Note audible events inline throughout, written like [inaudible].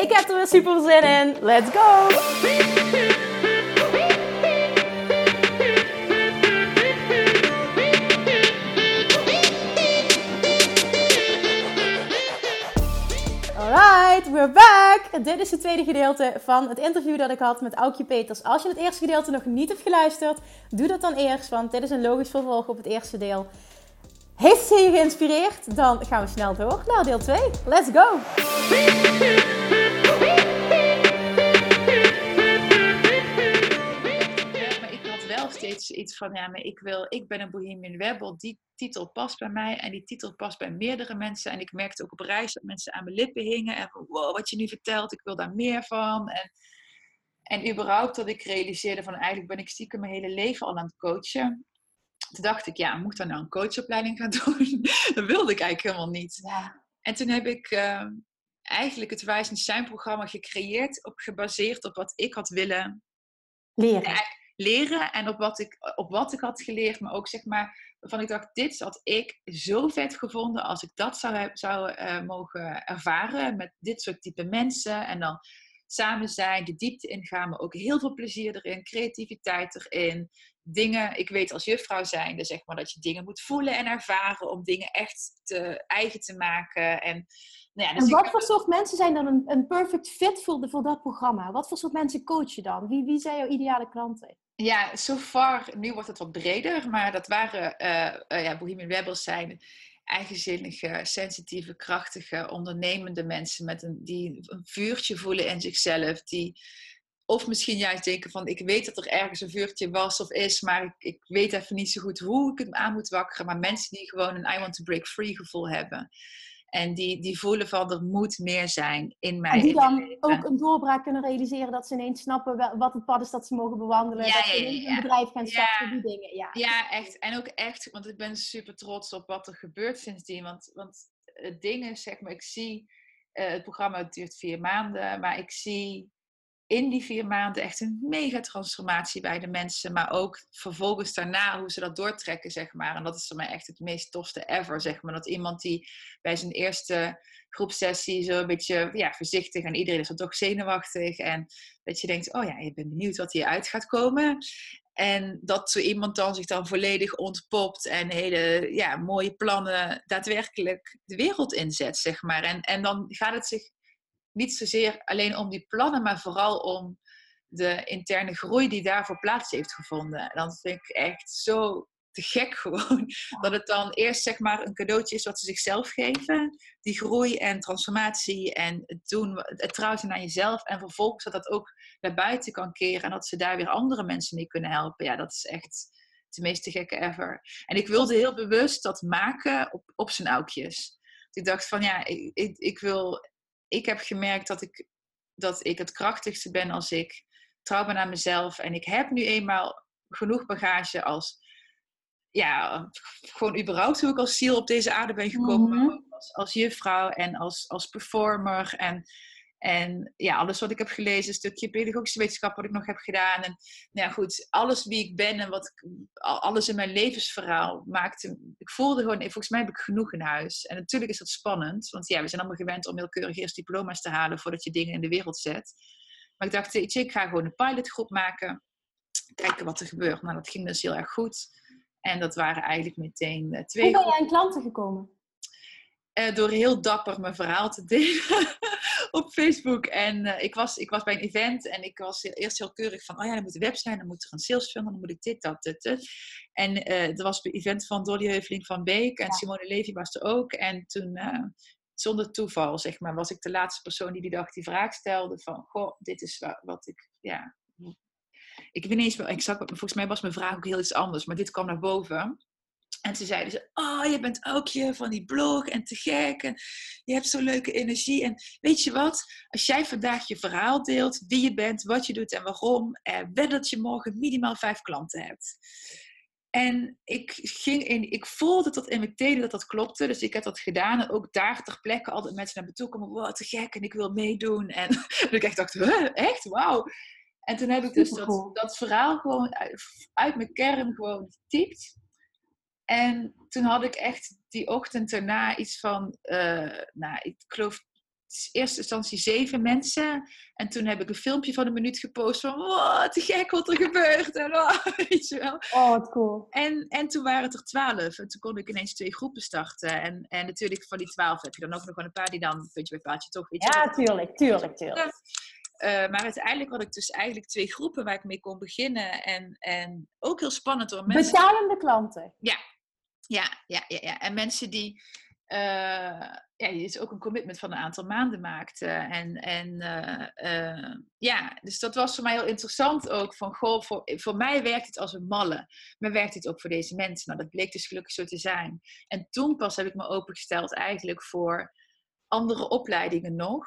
Ik heb er weer super zin in. Let's go! Alright, we're back! Dit is het tweede gedeelte van het interview dat ik had met Aukje Peters. Als je het eerste gedeelte nog niet hebt geluisterd, doe dat dan eerst, want dit is een logisch vervolg op het eerste deel. Heeft ze je geïnspireerd? Dan gaan we snel door naar deel 2. Let's go! steeds iets van, ja, maar ik, wil, ik ben een Bohemian Rebel. Die titel past bij mij en die titel past bij meerdere mensen. En ik merkte ook op reis dat mensen aan mijn lippen hingen. En van, wow, wat je nu vertelt, ik wil daar meer van. En, en überhaupt dat ik realiseerde van, eigenlijk ben ik stiekem mijn hele leven al aan het coachen. Toen dacht ik, ja, moet ik dan nou een coachopleiding gaan [laughs] doen? dat wilde ik eigenlijk helemaal niet. Ja. En toen heb ik uh, eigenlijk het and Shine programma gecreëerd, op, gebaseerd op wat ik had willen leren leren en op wat, ik, op wat ik had geleerd, maar ook zeg maar, waarvan ik dacht, dit had ik zo vet gevonden als ik dat zou, zou uh, mogen ervaren met dit soort type mensen. En dan samen zijn, de diepte ingaan, maar ook heel veel plezier erin, creativiteit erin. Dingen, ik weet als juffrouw zijnde, zeg maar, dat je dingen moet voelen en ervaren om dingen echt te, eigen te maken. En, nou ja, dus en wat voor soort mensen zijn dan een, een perfect fit voor, de, voor dat programma? Wat voor soort mensen coach je dan? Wie, wie zijn jouw ideale klanten? Ja, so far, nu wordt het wat breder, maar dat waren, uh, uh, ja, Bohemian Rebels zijn eigenzinnige, sensitieve, krachtige, ondernemende mensen met een, die een vuurtje voelen in zichzelf, die of misschien juist denken van, ik weet dat er ergens een vuurtje was of is, maar ik, ik weet even niet zo goed hoe ik het aan moet wakkeren, maar mensen die gewoon een I want to break free gevoel hebben. En die, die voelen van er moet meer zijn in mij. En die dan ook een doorbraak kunnen realiseren dat ze ineens snappen wat het pad is dat ze mogen bewandelen. Ja, dat ze ja, een bedrijf gaan starten, die dingen. Ja. ja, echt. En ook echt, want ik ben super trots op wat er gebeurt sindsdien. Want, want het ding is, zeg maar, ik zie, uh, het programma duurt vier maanden, maar ik zie in die vier maanden echt een mega transformatie bij de mensen. Maar ook vervolgens daarna hoe ze dat doortrekken, zeg maar. En dat is voor mij echt het meest tofste ever, zeg maar. Dat iemand die bij zijn eerste groepsessie zo een beetje ja, voorzichtig en iedereen is dan toch zenuwachtig. En dat je denkt, oh ja, je bent benieuwd wat hieruit gaat komen. En dat zo iemand dan zich dan volledig ontpopt en hele ja, mooie plannen daadwerkelijk de wereld inzet, zeg maar. En, en dan gaat het zich niet zozeer alleen om die plannen, maar vooral om de interne groei die daarvoor plaats heeft gevonden. En dan vind ik echt zo te gek gewoon. Dat het dan eerst zeg maar een cadeautje is wat ze zichzelf geven. Die groei en transformatie en het doen, het trouwen naar jezelf. En vervolgens dat dat ook naar buiten kan keren. En dat ze daar weer andere mensen mee kunnen helpen. Ja, dat is echt de meest gekke ever. En ik wilde heel bewust dat maken op, op zijn aukjes. Ik dacht van ja, ik, ik, ik wil ik heb gemerkt dat ik, dat ik het krachtigste ben als ik trouw ben aan mezelf. En ik heb nu eenmaal genoeg bagage als, ja, gewoon überhaupt hoe ik als ziel op deze aarde ben gekomen. Mm -hmm. als, als juffrouw en als, als performer. En en ja, alles wat ik heb gelezen, een stukje pedagogische wetenschap wat ik nog heb gedaan. En nou ja, goed, alles wie ik ben en wat ik, alles in mijn levensverhaal maakte. Ik voelde gewoon, volgens mij heb ik genoeg in huis. En natuurlijk is dat spannend, want ja, we zijn allemaal gewend om heel keurig eerst diploma's te halen voordat je dingen in de wereld zet. Maar ik dacht, weet je, ik ga gewoon een pilotgroep maken. Kijken wat er gebeurt. Nou, dat ging dus heel erg goed. En dat waren eigenlijk meteen uh, twee. Hoe ben jij aan klanten gekomen? Uh, door heel dapper mijn verhaal te delen [laughs] op Facebook. En uh, ik, was, ik was bij een event en ik was eerst heel keurig van, oh ja, dan moet de web zijn, dan moet er een sales funnel, dan moet ik dit, dat, dit, dit. En uh, er was een event van Dolly Heuveling van Beek en ja. Simone Levy was er ook. En toen, uh, zonder toeval, zeg maar, was ik de laatste persoon die die dag die vraag stelde van, goh, dit is wat, wat ik, ja... Ik weet niet eens, ik zag, volgens mij was mijn vraag ook heel iets anders, maar dit kwam naar boven. En toen zeiden ze, oh, je bent ook je van die blog en te gek. En je hebt zo'n leuke energie. En weet je wat? Als jij vandaag je verhaal deelt, wie je bent, wat je doet en waarom. Eh, wed dat je morgen minimaal vijf klanten hebt. En ik, ging in, ik voelde tot in mijn tenen dat dat klopte. Dus ik heb dat gedaan. En ook daar ter plekke altijd mensen naar me toe komen. Wow, te gek. En ik wil meedoen. En [laughs] ik echt dacht, huh, echt? Wauw. En toen heb ik dus dat, dat verhaal gewoon uit, uit mijn kern gewoon getypt. En toen had ik echt die ochtend erna iets van, uh, nou, ik geloof in eerste instantie zeven mensen. En toen heb ik een filmpje van een minuut gepost van, wow, te gek wat er gebeurt. En, oh, [laughs] weet je wel. Oh, wat cool. En, en toen waren het er twaalf. En toen kon ik ineens twee groepen starten. En, en natuurlijk van die twaalf heb je dan ook nog wel een paar die dan, puntje bij paaltje, toch? Weet je, ja, tuurlijk, tuurlijk, tuurlijk. Uh, maar uiteindelijk had ik dus eigenlijk twee groepen waar ik mee kon beginnen. En, en ook heel spannend door mensen... Betalende klanten. Ja, ja, ja, ja, ja. En mensen die. Uh, ja, je is ook een commitment van een aantal maanden maakte. En, en uh, ja, dus dat was voor mij heel interessant ook. Van goh, voor, voor mij werkt het als een malle. Maar werkt het ook voor deze mensen? Nou, dat bleek dus gelukkig zo te zijn. En toen pas heb ik me opengesteld eigenlijk voor andere opleidingen nog.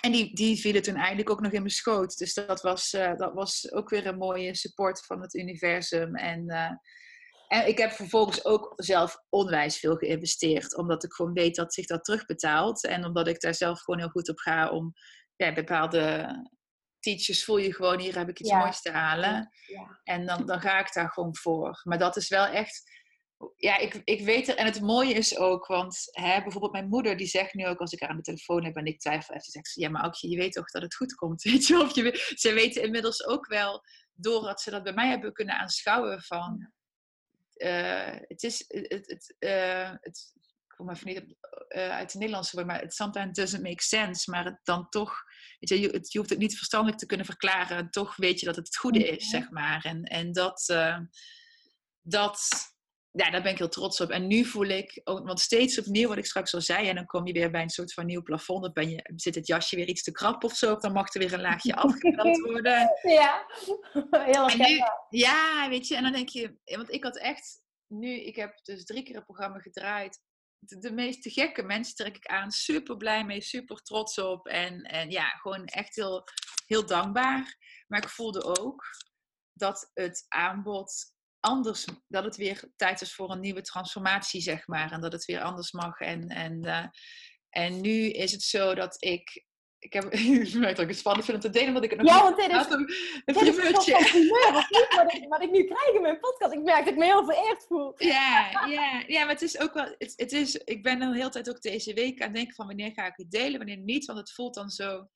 En die, die vielen toen eigenlijk ook nog in mijn schoot. Dus dat was, dat was ook weer een mooie support van het universum. En en ik heb vervolgens ook zelf onwijs veel geïnvesteerd. Omdat ik gewoon weet dat zich dat terugbetaalt. En omdat ik daar zelf gewoon heel goed op ga om ja, bepaalde teachers voel je gewoon, hier heb ik iets moois te halen. Ja. En dan, dan ga ik daar gewoon voor. Maar dat is wel echt, ja, ik, ik weet er, en het mooie is ook, want hè, bijvoorbeeld mijn moeder, die zegt nu ook als ik haar aan de telefoon heb en ik twijfel, die zegt ja, maar Aukje, je weet toch dat het goed komt, [laughs] weet je? Of je, ze weten inmiddels ook wel, doordat ze dat bij mij hebben kunnen aanschouwen van, uh, het is, het, het, uh, het, ik kom even niet uh, uit het Nederlandse woord, maar het sometimes doesn't make sense, maar het dan toch, weet je, je, het, je hoeft het niet verstandelijk te kunnen verklaren, en toch weet je dat het het goede is, zeg maar. En, en dat, dat, ja, daar ben ik heel trots op. En nu voel ik, want steeds opnieuw, wat ik straks al zei, en dan kom je weer bij een soort van nieuw plafond, dan ben je, zit het jasje weer iets te krap of zo, of dan mag er weer een laagje [laughs] afgeknapt worden. Ja, heel erg. Ja, weet je, en dan denk je, want ik had echt, nu, ik heb dus drie keer een programma gedraaid. De, de meest gekke mensen trek ik aan, super blij mee, super trots op. En, en ja, gewoon echt heel, heel dankbaar. Maar ik voelde ook dat het aanbod anders, dat het weer tijd is voor een nieuwe transformatie, zeg maar. En dat het weer anders mag. En, en, uh, en nu is het zo dat ik. Ik heb [laughs] ik het spannend vind om te delen, omdat ik het nog ja, want dit is, een, een primeurtje. Dit is primeur, of niet? Wat ik, wat ik nu krijg in mijn podcast. Ik merk dat ik me heel vereerd voel. [laughs] Ja, ja, ja, maar het is ook wel... Het, het is, ik ben de hele tijd ook deze week aan het denken van wanneer ga ik het delen, wanneer niet. Want het voelt dan zo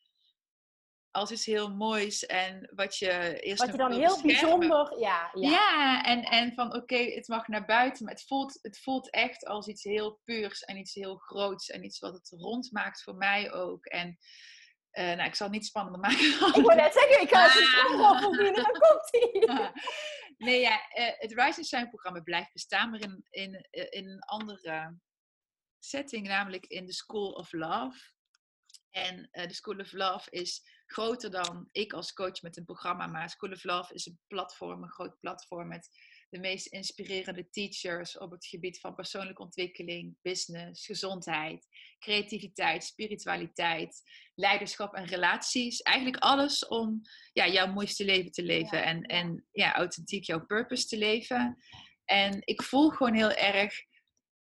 als iets heel moois en wat je eerst wat je dan heel bijzonder ja ja, ja en, en van oké het mag naar buiten maar het voelt, het voelt echt als iets heel puurs en iets heel groots en iets wat het rond maakt voor mij ook en uh, nou, ik zal het niet spannender [laughs] maken. Ik wil net zeggen, ik ga het [laughs] ah. voorbieden, dan komt hij. [laughs] Nee, ja, uh, het Rise and Shine programma blijft bestaan, maar in, in, in een andere setting, namelijk in de School of Love. En uh, de School of Love is groter dan ik als coach met een programma. Maar School of Love is een platform, een groot platform met de meest inspirerende teachers op het gebied van persoonlijke ontwikkeling, business, gezondheid, creativiteit, spiritualiteit, leiderschap en relaties. Eigenlijk alles om ja, jouw mooiste leven te leven en, en ja, authentiek jouw purpose te leven. En ik voel gewoon heel erg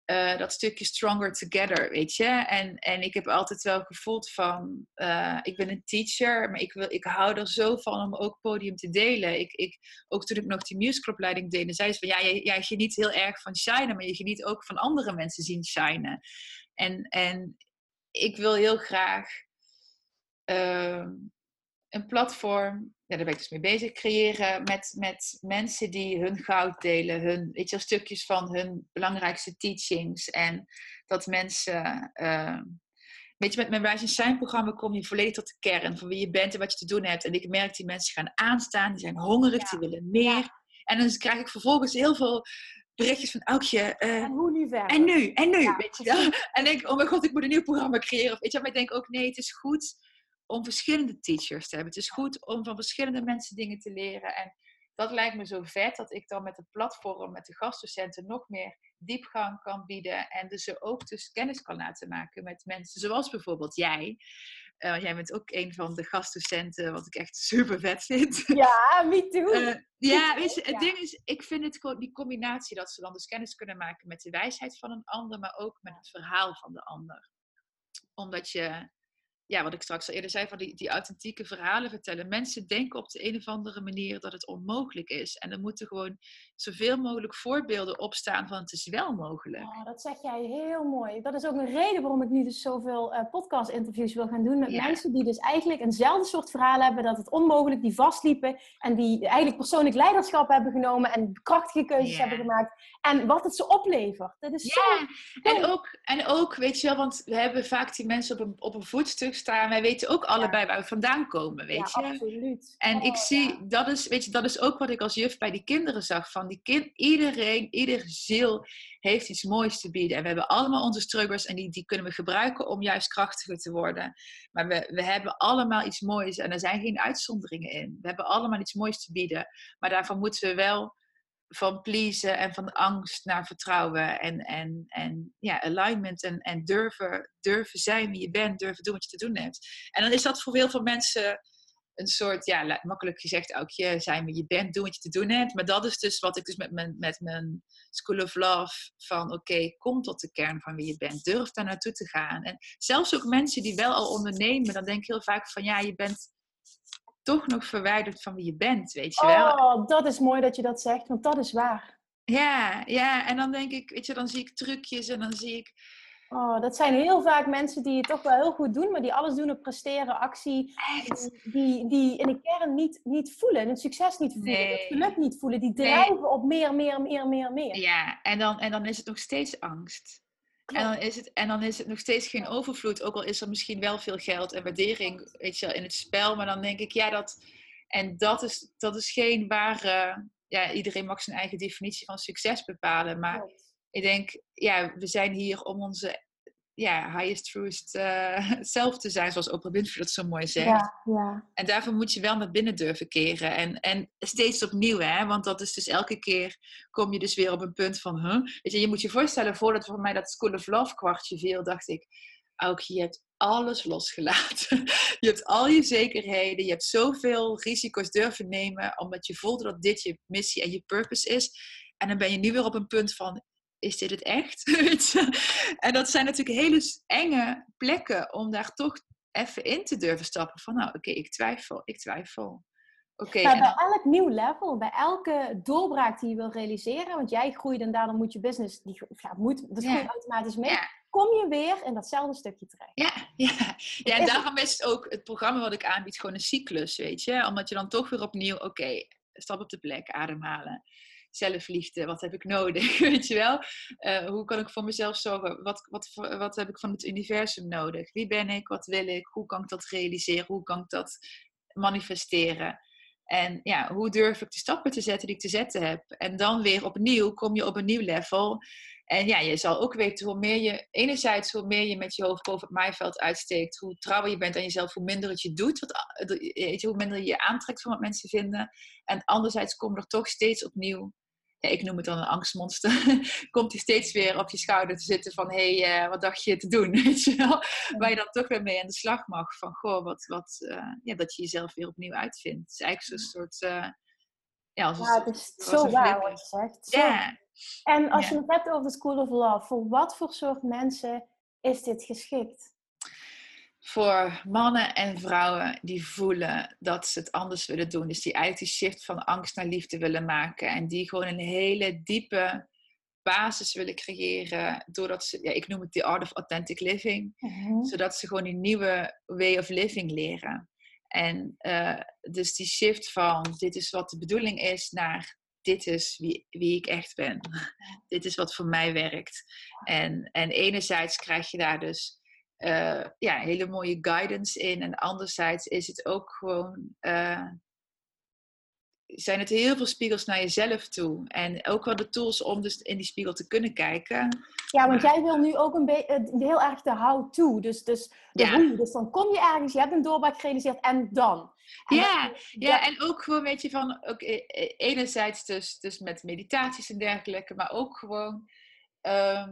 uh, dat stukje stronger together, weet je. En, en ik heb altijd wel gevoeld van, uh, ik ben een teacher, maar ik, wil, ik hou er zo van om ook podium te delen. Ik, ik, ook toen ik nog die musicalopleiding deed, zei ze van, ja, jij, jij geniet heel erg van shinen, maar je geniet ook van andere mensen zien shinen. En, en ik wil heel graag uh, een platform ja, daar ben ik dus mee bezig, creëren met, met mensen die hun goud delen, hun, weet je, stukjes van hun belangrijkste teachings. En dat mensen, uh, weet je, met mijn Rise Shine programma kom je volledig tot de kern van wie je bent en wat je te doen hebt. En ik merk die mensen gaan aanstaan, die zijn hongerig, die willen meer. En dan krijg ik vervolgens heel veel berichtjes van Aukje. Uh, en hoe nu verder? En nu, en nu, weet je wel. En denk oh mijn god, ik moet een nieuw programma creëren. Of, weet je, maar ik denk ook, nee, het is goed om verschillende teachers te hebben. Het is goed om van verschillende mensen dingen te leren. En dat lijkt me zo vet dat ik dan met het platform, met de gastdocenten nog meer diepgang kan bieden. En dus ze ook dus kennis kan laten maken met mensen zoals bijvoorbeeld jij. Uh, jij bent ook een van de gastdocenten, wat ik echt super vet vind. Ja, me too. Uh, ja, weet je, het ding is, ik vind het die combinatie dat ze dan dus kennis kunnen maken met de wijsheid van een ander, maar ook met het verhaal van de ander. Omdat je ja, wat ik straks al eerder zei, van die, die authentieke verhalen vertellen. Mensen denken op de een of andere manier dat het onmogelijk is. En er moeten gewoon zoveel mogelijk voorbeelden opstaan van het is wel mogelijk. Oh, dat zeg jij heel mooi. Dat is ook een reden waarom ik nu dus zoveel uh, podcast-interviews wil gaan doen met mensen die dus eigenlijk eenzelfde soort verhaal hebben, dat het onmogelijk, die vastliepen en die eigenlijk persoonlijk leiderschap hebben genomen en krachtige keuzes hebben gemaakt. En wat het ze oplevert. Dat is ja, zo... en ook, en ook, weet je wel, want we hebben vaak die mensen op een, op een voetstuk staan. Wij weten ook allebei waar we vandaan komen, weet ja, je. absoluut. En ik oh, zie, dat is, weet je, dat is ook wat ik als juf bij die kinderen zag. Van iedereen, iedere ziel heeft iets moois te bieden. En we hebben allemaal onze struggles en die, die kunnen we gebruiken om juist krachtiger te worden. Maar we, we hebben allemaal iets moois en er zijn geen uitzonderingen in. We hebben allemaal iets moois te bieden. Maar daarvan moeten we wel van pleasen en van angst naar vertrouwen en, en, en ja, alignment en, en durven, durven zijn wie je bent, durven doen wat je te doen hebt. En dan is dat voor heel veel mensen een soort, ja, makkelijk gezegd ook, je zijn wie je bent, doen wat je te doen hebt. Maar dat is dus wat ik dus met mijn, met mijn School of Love van, oké, kom tot de kern van wie je bent. Durf daar naartoe te gaan. En zelfs ook mensen die wel al ondernemen, dan denk ik heel vaak van, ja, je bent toch nog verwijderd van wie je bent, weet je wel. Oh, dat is mooi dat je dat zegt, want dat is waar. Ja, ja, en dan denk ik, weet je, dan zie ik trucjes en dan zie ik... Oh, dat zijn heel vaak mensen die het toch wel heel goed doen, maar die alles doen op presteren, actie. Die, die in de kern niet, niet voelen, het succes niet voelen, nee. het geluk niet voelen. Die drijven op meer, meer, meer, meer, meer. Ja, en dan, en dan is het nog steeds angst. En dan, is het, en dan is het nog steeds geen overvloed, ook al is er misschien wel veel geld en waardering weet je, in het spel. Maar dan denk ik, ja, dat. En dat is, dat is geen ware. Ja, iedereen mag zijn eigen definitie van succes bepalen. Maar ik denk, ja, we zijn hier om onze ja, highest, truest [laughs] uh, zelf te zijn, zoals Oprah Winfrey dat zo mooi zegt. Ja, ja. En daarvoor moet je wel naar binnen durven keren. En, en steeds opnieuw, hè? want dat is dus elke keer kom je dus weer op een punt van, huh? Weet je, je moet je voorstellen, voordat voor mij dat School of Love kwartje viel, dacht ik, ook je hebt alles losgelaten. [laughs] je hebt al je zekerheden, je hebt zoveel risico's durven nemen, omdat je voelde dat dit je missie en je purpose is. En dan ben je nu weer op een punt van, is dit het echt? [laughs] en dat zijn natuurlijk hele enge plekken om daar toch even in te durven stappen. Van nou, oké, ik twijfel, ik twijfel. Okay, bij elk nieuw level, bij elke doorbraak die je wil realiseren, want jij groeit en daardoor moet je business, die, ja, moet, dat ja. automatisch mee, kom je weer in datzelfde stukje terecht. Ja, ja. [laughs] ja en daarom is het ook het programma wat ik aanbied gewoon een cyclus, weet je. Omdat je dan toch weer opnieuw, oké, stap op de plek, ademhalen zelfliefde, wat heb ik nodig, [laughs] weet je wel? Uh, hoe kan ik voor mezelf zorgen? Wat, wat, wat heb ik van het universum nodig? Wie ben ik? Wat wil ik? Hoe kan ik dat realiseren? Hoe kan ik dat manifesteren? En ja, hoe durf ik de stappen te zetten die ik te zetten heb? En dan weer opnieuw kom je op een nieuw level. En ja, je zal ook weten hoe meer je, enerzijds hoe meer je met je hoofd boven het maaiveld uitsteekt, hoe trouwer je bent aan jezelf, hoe minder het je doet, wat, hoe minder je je aantrekt van wat mensen vinden. En anderzijds kom er toch steeds opnieuw ja, ik noem het dan een angstmonster, [laughs] komt hij steeds weer op je schouder te zitten van, hé, hey, uh, wat dacht je te doen? [laughs] Weet je wel? Waar je dan toch weer mee aan de slag mag van, goh, wat, wat, uh, ja, dat je jezelf weer opnieuw uitvindt. Het is eigenlijk zo'n soort, uh, ja, als ja, het is zo waar wat je zegt. Ja. En als je het hebt over de School of Love, voor wat voor soort mensen is dit geschikt? Voor mannen en vrouwen die voelen dat ze het anders willen doen. Dus die eigenlijk die shift van angst naar liefde willen maken. En die gewoon een hele diepe basis willen creëren. Doordat ze, ja, ik noem het the art of authentic living. Mhm. Zodat ze gewoon een nieuwe way of living leren. En uh, dus die shift van dit is wat de bedoeling is naar dit is wie, wie ik echt ben. dit is wat voor mij werkt. En, en enerzijds krijg je daar dus uh, ja, hele mooie guidance in. En anderzijds is het ook gewoon, uh, zijn het heel veel spiegels naar jezelf toe. En ook wel de tools om dus in die spiegel te kunnen kijken. Ja, want jij wil nu ook een beetje heel erg de how-to. Dus, dus de Ja. hoe. Dus dan kom je ergens, je hebt een doorbraak gerealiseerd en dan. En Ja, ja, en ook gewoon, weet je, van ook, eh, eh, enerzijds dus, dus met meditaties en dergelijke, maar ook gewoon ehm,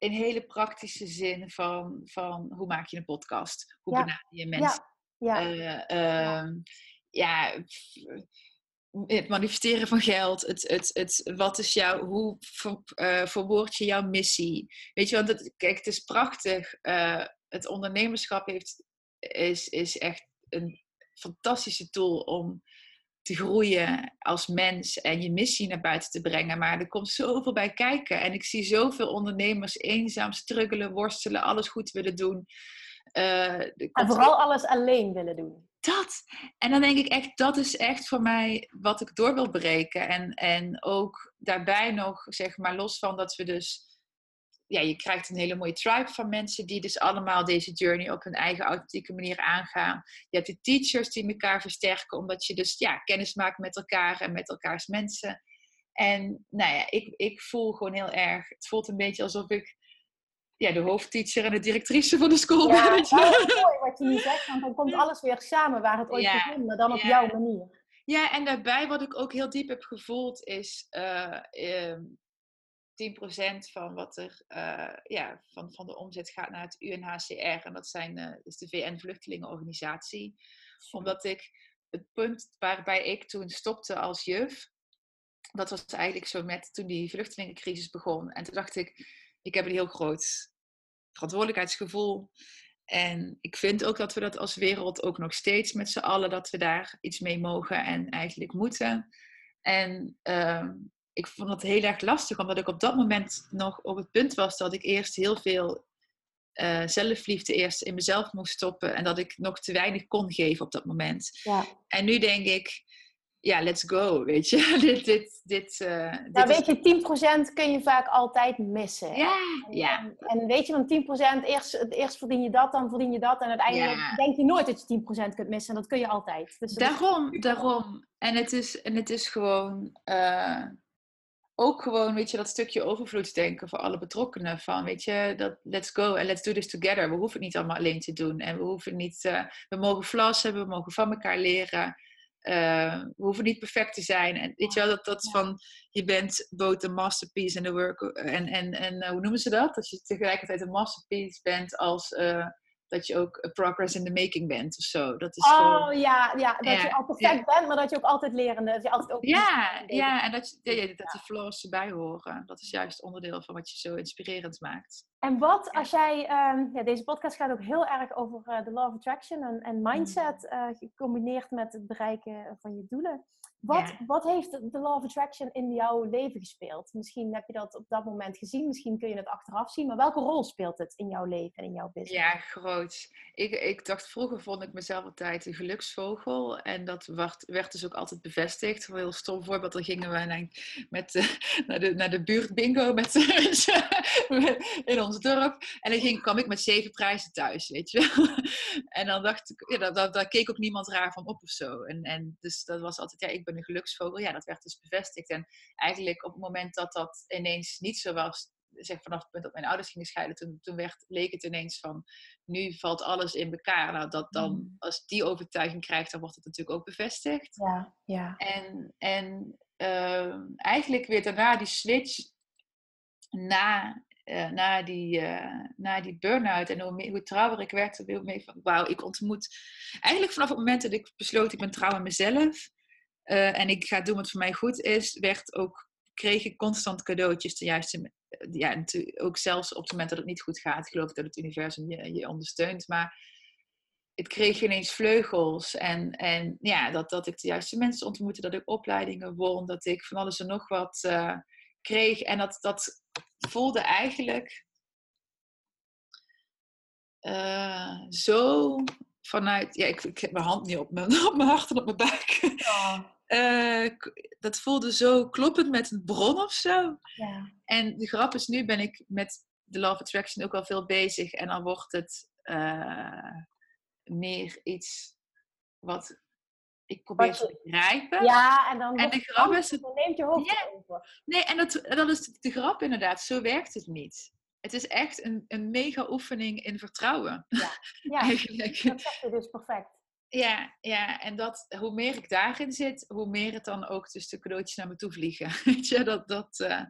in hele praktische zin van, van hoe maak je een podcast? Hoe Ja. benader je mensen? Ja, Eh, ehm, ja, het manifesteren van geld, het, het, het, wat is jouw, hoe ver, eh, verwoord je jouw missie? Weet je, want het, kijk, het is prachtig. eh, het ondernemerschap heeft, is, is echt een fantastische tool om te groeien als mens en je missie naar buiten te brengen. Maar er komt zoveel bij kijken. En ik zie zoveel ondernemers eenzaam struggelen, worstelen, alles goed willen doen. Eh, En vooral alles alleen willen doen. dat. En dan denk ik echt, dat is echt voor mij wat ik door wil breken. En, en ook daarbij nog, zeg maar, los van dat we dus... Ja, je krijgt een hele mooie tribe van mensen die dus allemaal deze journey op hun eigen authentieke manier aangaan. Je hebt de teachers die elkaar versterken, omdat je dus ja, kennis maakt met elkaar en met elkaars mensen. En nou ja, ik, ik voel gewoon heel erg, het voelt een beetje alsof ik ja, de hoofdteacher en de directrice van de school ben. Ja, nou, wel. dat is [laughs] mooi wat je nu zegt, want dan komt alles weer samen waar het ooit Ja, begon, maar dan op ja. jouw manier. Ja, en daarbij wat ik ook heel diep heb gevoeld is eh, ehm, 10% van wat er eh, ja, van, van de omzet gaat naar het UNHCR. En dat zijn, eh, is de VN-vluchtelingenorganisatie. Omdat ik het punt waarbij ik toen stopte als juf, dat was eigenlijk zo met toen die vluchtelingencrisis begon. En toen dacht ik, ik heb een heel groot verantwoordelijkheidsgevoel. En ik vind ook dat we dat als wereld ook nog steeds met z'n allen, dat we daar iets mee mogen en eigenlijk moeten. En ehm, ik vond het heel erg lastig, omdat ik op dat moment nog op het punt was dat ik eerst heel veel eh, zelfliefde eerst in mezelf moest stoppen. En dat ik nog te weinig kon geven op dat moment. Ja. En nu denk ik, ja, let's go, weet je. [laughs] dit, dit, dit, dit Nou, is- weet je, 10% kun je vaak altijd missen. Ja, En, ja. En, weet je, van 10%, eerst, eerst verdien je dat, dan verdien je dat. En uiteindelijk Ja. denk je nooit dat je 10% kunt missen. En dat kun je altijd. Dus is- Daarom, daarom. En het is, en het is gewoon eh, ook gewoon, weet je, dat stukje overvloedsdenken voor alle betrokkenen. Van, weet je, dat let's go and let's do this together. We hoeven het niet allemaal alleen te doen. En we hoeven niet, eh, we mogen flas hebben, we mogen van elkaar leren. Eh, we hoeven niet perfect te zijn. En weet je wel, dat, dat van, je bent both a masterpiece and a work. En, en, en eh, hoe noemen ze dat? Dat je tegelijkertijd een masterpiece bent als dat je ook a progress in the making bent of zo. Dat is gewoon... Oh ja, ja, dat Ja, je al perfect bent, maar dat je ook altijd lerende, dat je altijd ook Ja, ja, en dat, je, ja, dat die flaws erbij horen. Dat is juist onderdeel van wat je zo inspirerend maakt. En wat als jij, ehm, ja, deze podcast gaat ook heel erg over eh, de law of attraction en, en mindset, Mm. eh, gecombineerd met het bereiken van je doelen. Wat, Ja. wat heeft de law of attraction in jouw leven gespeeld? Misschien heb je dat op dat moment gezien, misschien kun je het achteraf zien, maar welke rol speelt het in jouw leven en in jouw business? Ja, groot. Ik, ik dacht vroeger vond ik mezelf altijd een geluksvogel. En dat werd, werd dus ook altijd bevestigd. Een heel stom voorbeeld. Dan gingen we naar, met, naar, de, naar de buurt bingo met, [laughs] in ons dorp. En dan ging, kwam ik met zeven prijzen thuis, weet je wel. En dan dacht ik, ja, daar, daar, daar keek ook niemand raar van op of zo. En, en dus dat was altijd, ja, ik ben een geluksvogel. Ja, dat werd dus bevestigd. En eigenlijk op het moment dat dat ineens niet zo was, zeg vanaf het punt dat mijn ouders gingen scheiden, toen, toen werd, leek het ineens van, nu valt alles in elkaar. Nou, dat dan, Mm. als die overtuiging krijgt, dan wordt het natuurlijk ook bevestigd. Ja, ja. En, en ehm, eigenlijk weer daarna die switch na, eh, na, die, eh, na die burn-out en hoe, meer- hoe trouwer ik werd, hoe meer van wauw, ik ontmoet. Eigenlijk vanaf het moment dat ik besloot, ik ben trouw aan mezelf eh, en ik ga doen wat voor mij goed is, werd ook, kreeg ik constant cadeautjes de juiste. Ja, ook zelfs op het moment dat het niet goed gaat, geloof ik dat het universum je, je ondersteunt. Maar het kreeg ineens vleugels. En, en ja, dat, dat ik de juiste mensen ontmoette, dat ik opleidingen won, dat ik van alles en nog wat eh, kreeg. En dat, dat voelde eigenlijk eh, zo vanuit. Ja, ik, ik heb mijn hand niet op mijn, [laughs] op mijn hart en op mijn buik. Eh, k- dat voelde zo kloppend met een bron of zo. ja. En de grap is, nu ben ik met de Love Attraction ook al veel bezig. En dan wordt het eh, meer iets wat ik probeer te begrijpen. Ja, en dan, en de grap is het, dan neemt je hoofd over. Nee, en dat, dat is de grap inderdaad. Zo werkt het niet. Het is echt een, een mega oefening in vertrouwen. Ja, [laughs] ja eigenlijk. dat zeg je dus perfect. Ja, ja, en dat, hoe meer ik daarin zit, hoe meer het dan ook dus de cadeautjes naar me toe vliegen. [laughs] Weet je, dat, dat, uh,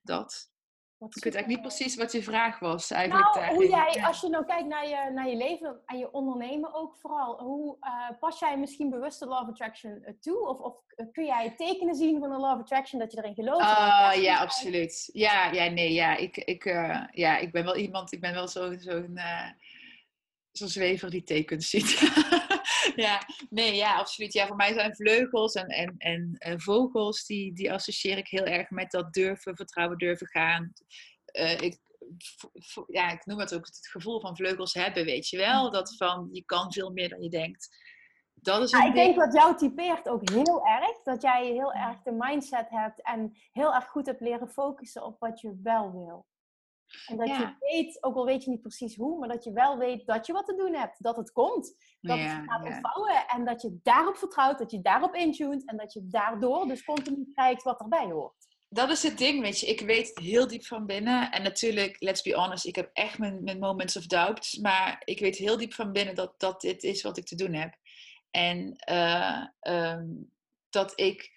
dat. ik weet eigenlijk niet precies wat je vraag was eigenlijk. Nou, hoe jij, als je nou kijkt naar je, naar je leven en je ondernemen ook vooral, hoe uh, pas jij misschien bewust de of Attraction toe? Of, of kun jij tekenen zien van de of Attraction dat je erin gelooft? Uh, ja, absoluut. Ja, ja, nee, ja. Ik, ik, uh, ja, ik ben wel iemand, ik ben wel zo'n zo zo'n zwever die tekens ziet. [laughs] ja, nee, ja, absoluut. Ja, voor mij zijn vleugels en, en, en, en, vogels, die, die associeer ik heel erg met dat durven, vertrouwen durven gaan. Uh, ik, ja, ik noem het ook het gevoel van vleugels hebben, weet je wel. Dat van, je kan veel meer dan je denkt. Dat is ja, ik denk dat jou typeert ook heel erg. Dat jij heel erg de mindset hebt en heel erg goed hebt leren focussen op wat je wel wil. En dat je weet, ook al weet je niet precies hoe, maar dat je wel weet dat je wat te doen hebt. Dat het komt. Dat ja, het gaat ontvouwen. En dat je daarop vertrouwt, dat je daarop intuned. En dat je daardoor dus continu kijkt wat erbij hoort. Dat is het ding, weet je. Ik weet het heel diep van binnen. En natuurlijk, let's be honest, ik heb echt mijn, mijn moments of doubt. Maar ik weet heel diep van binnen dat, dat dit is wat ik te doen heb. En uh, um, dat ik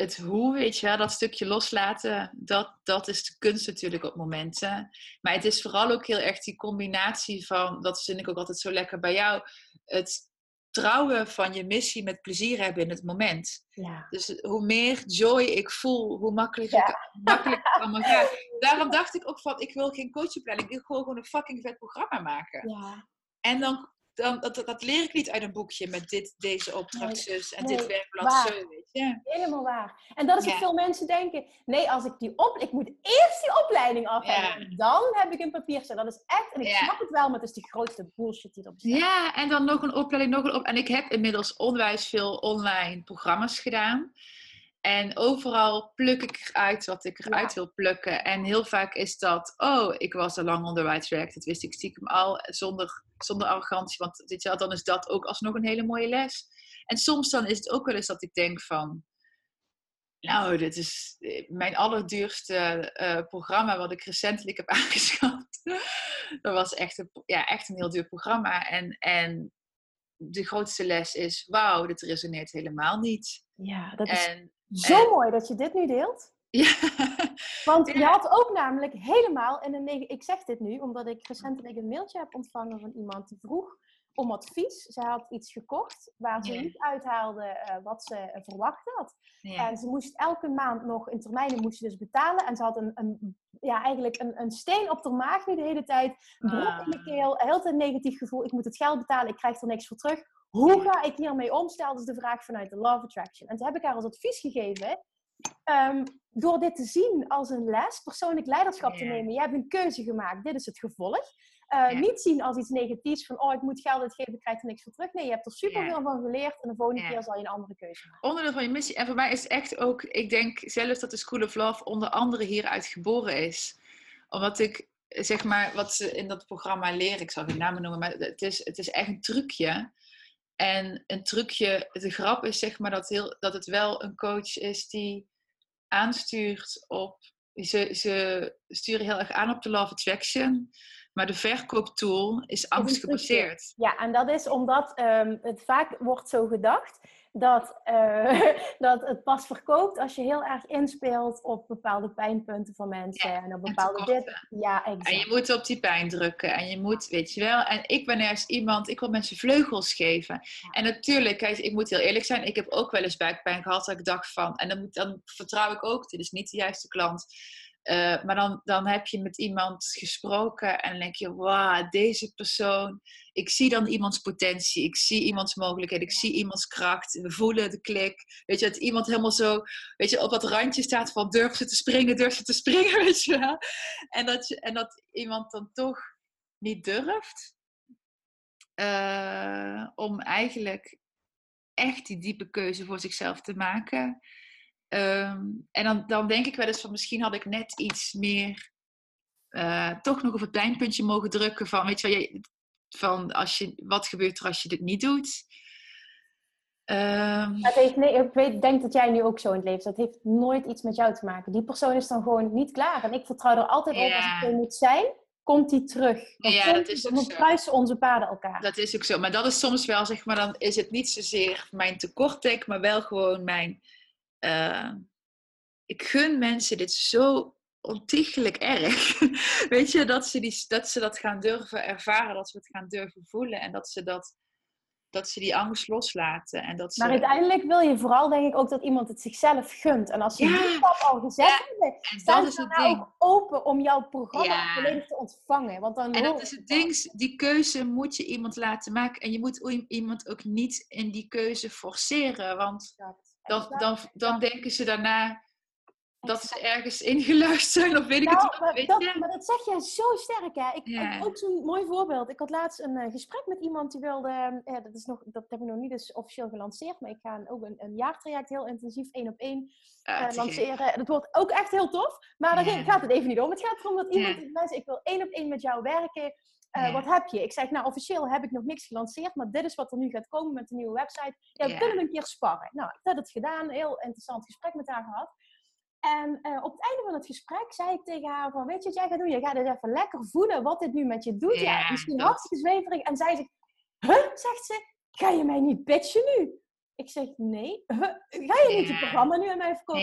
het hoe, weet je wel, dat stukje loslaten, dat, dat is de kunst natuurlijk op momenten. Maar het is vooral ook heel erg die combinatie van, dat vind ik ook altijd zo lekker bij jou, het trouwen van je missie met plezier hebben in het moment. Ja. Dus hoe meer joy ik voel, hoe makkelijker ja. ik, makkelijk het allemaal gaat. Daarom dacht ik ook van, ik wil geen coachopleiding, ik wil gewoon, gewoon een fucking vet programma maken. Ja. En dan dan, dat, dat leer ik niet uit een boekje met dit, deze opdrachtjes en dit werkblad waar. zo, weet je. Helemaal waar. En dat is wat veel mensen denken. Nee, als ik die op... Ik moet eerst die opleiding af hebben. Ja. Dan heb ik een papiertje. Dat is echt... En ik snap het wel, maar het is de grootste bullshit die erop staat. Ja, en dan nog een opleiding, nog een op. En ik heb inmiddels onwijs veel online programma's gedaan. En overal pluk ik eruit wat ik eruit wil plukken. En heel vaak is dat, oh, ik was al lang onderwijswerk. Dat wist ik stiekem al, zonder, zonder arrogantie. Want dit jaar, dan is dat ook alsnog een hele mooie les. En soms dan is het ook wel eens dat ik denk van... Nou, dit is mijn allerduurste uh, programma wat ik recentelijk heb [laughs] aangeschaft. dat was echt een, ja, echt een heel duur programma. En, en de grootste les is, wauw, dit resoneert helemaal niet. Ja, dat is en, zo mooi dat je dit nu deelt. Ja. [laughs] Want je had ook namelijk helemaal, in een, ik zeg dit nu omdat ik recentelijk een mailtje heb ontvangen van iemand die vroeg om advies. Ze had iets gekocht waar ze niet uithaalde uh, wat ze verwacht had. Ja. En ze moest elke maand nog in termijnen moest ze dus betalen. En ze had een, een ja, eigenlijk een, een steen op de maag nu de hele tijd. Een brok in de ah. keel, heel een negatief gevoel. Ik moet het geld betalen, ik krijg er niks voor terug. Hoe ga ik hiermee om? Stelde de vraag vanuit de Love Attraction. En toen heb ik haar als advies gegeven. Um, door dit te zien als een les, persoonlijk leiderschap te nemen. Je hebt een keuze gemaakt, dit is het gevolg. Uh, Niet zien als iets negatiefs van, oh, ik moet geld uitgeven, ik krijg er niks voor terug. Nee, je hebt er superveel ja. van geleerd en de volgende keer zal je een andere keuze maken. Onderdeel van je missie. En voor mij is echt ook, ik denk zelf dat de School of Love onder andere hieruit geboren is. Omdat ik, zeg maar, wat ze in dat programma leren, ik zal geen namen noemen, maar het is, het is echt een trucje en een trucje, de grap is zeg maar dat, heel, dat het wel een coach is die aanstuurt op. Ze, ze sturen heel erg aan op de Love Attraction. Maar de verkooptool is angstgebaseerd. Ja, en dat is omdat um, het vaak wordt zo gedacht dat, uh, [laughs] dat het pas verkoopt als je heel erg inspeelt op bepaalde pijnpunten van mensen. en op bepaalde dit. Ja, exact. En je moet op die pijn drukken. En je moet, weet je wel. En ik ben ergens iemand, ik wil mensen vleugels geven. En natuurlijk, ik moet heel eerlijk zijn, ik heb ook wel eens buikpijn gehad dat ik dacht van, en dan, moet, dan vertrouw ik ook, dit is niet de juiste klant. Uh, maar dan, dan heb je met iemand gesproken en denk je, wauw, deze persoon. Ik zie dan iemands potentie, ik zie iemands mogelijkheden, ik zie iemands kracht. We voelen de klik. Weet je, dat iemand helemaal zo, weet je, op dat randje staat van durf ze te springen, durf ze te springen, [laughs] weet je wel. En dat, je, en dat iemand dan toch niet durft uh, om eigenlijk echt die diepe keuze voor zichzelf te maken. Um, en dan, dan denk ik wel eens van misschien had ik net iets meer uh, toch nog op het pijnpuntje mogen drukken van weet je wel, van als je, wat gebeurt er als je dit niet doet. Ehm, Het heeft, nee, ik weet, denk dat jij nu ook zo in het leven. Dat heeft nooit iets met jou te maken. Die persoon is dan gewoon niet klaar. En ik vertrouw er altijd op, als het er moet zijn, komt die terug. Dan, Ja, komt dat is dan kruisen onze paden elkaar. Dat is ook zo. Maar dat is soms wel, zeg maar, dan is het niet zozeer mijn tekortdek, maar wel gewoon mijn. Eh, ik gun mensen dit zo ontiegelijk erg. [laughs] Weet je, dat ze, die, dat ze dat gaan durven ervaren, dat ze het gaan durven voelen en dat ze, dat, dat ze die angst loslaten. En dat ze, Maar uiteindelijk wil je vooral, denk ik, ook dat iemand het zichzelf gunt. En als ze Ja. die stap al gezet Ja, ze is het daarna ding. ook open om jouw programma Ja. volledig te ontvangen. Want dan En dat is je het ding, die keuze moet je iemand laten maken. En je moet iemand ook niet in die keuze forceren. Want Exact. Dan, dan, dan denken ze daarna dat ze ergens ingeluisterd zijn of weet ik het Nou, Weet dat, je? maar dat zeg jij zo sterk, hè? Ik, ik- ook zo'n mooi voorbeeld. Ik had laatst een eh, gesprek met iemand die wilde... eh, dat, is nog, dat heb ik nog niet dus officieel gelanceerd, maar ik ga een- ook een, een jaartraject heel intensief één op één Ah, eh, lanceren. Dat wordt ook echt heel tof, maar daar gaat het even niet om. Het gaat erom dat iemand... Mensen, ik wil één op één met jou werken. Eh. Wat heb je? Ik zeg, nou, officieel heb ik nog niks gelanceerd, maar dit is wat er nu gaat komen met de nieuwe website. Ja, we kunnen een keer sparren. Nou, ik heb het gedaan, een heel interessant gesprek met haar gehad. En eh, op het einde van het gesprek zei ik tegen haar van, weet je wat jij gaat doen? Je gaat eens even lekker voelen wat dit nu met je doet. Ja, Ja, misschien dat- hartstikke zweverig. En zij zegt, huh? Zegt ze, ga je mij niet pitchen nu? Ik zeg, nee. Huh? Ga je niet je Ja. programma nu aan mij verkopen?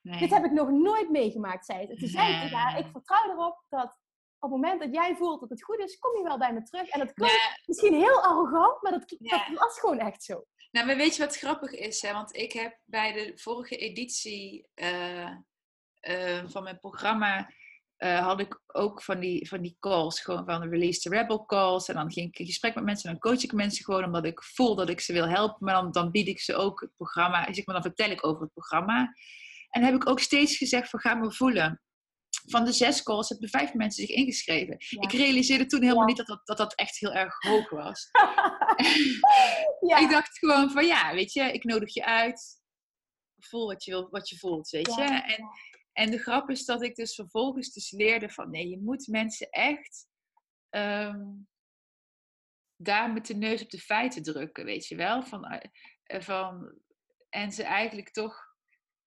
Nee. Dit heb ik nog nooit meegemaakt, zei ze. Toen zei ik tegen haar, Ja. ik vertrouw erop dat op het moment dat jij voelt dat het goed is, kom je wel bij me terug. En dat klinkt Ja, misschien heel arrogant, maar dat, Ja. dat was gewoon echt zo. nou, maar weet je wat grappig is? Hè? Want ik heb bij de vorige editie eh, eh, van mijn programma... eh, had ik ook van die, van die calls, gewoon van de Release the Rebel calls. En dan ging ik in gesprek met mensen en dan coach ik mensen gewoon omdat ik voel dat ik ze wil helpen. Maar dan, dan bied ik ze ook het programma, zeg maar, dan vertel ik over het programma. En heb ik ook steeds gezegd van ga me voelen. Van de zes calls hebben vijf mensen zich ingeschreven. Ja. Ik realiseerde toen helemaal Ja. niet dat dat, dat dat echt heel erg hoog was. [laughs] ja. Ik dacht gewoon van ja, weet je, ik nodig je uit. Voel wat je, wil, wat je voelt, weet je. En, en de grap is dat ik dus vervolgens dus leerde van nee, je moet mensen echt ehm, daar met de neus op de feiten drukken, weet je wel. Van, eh, van, en ze eigenlijk toch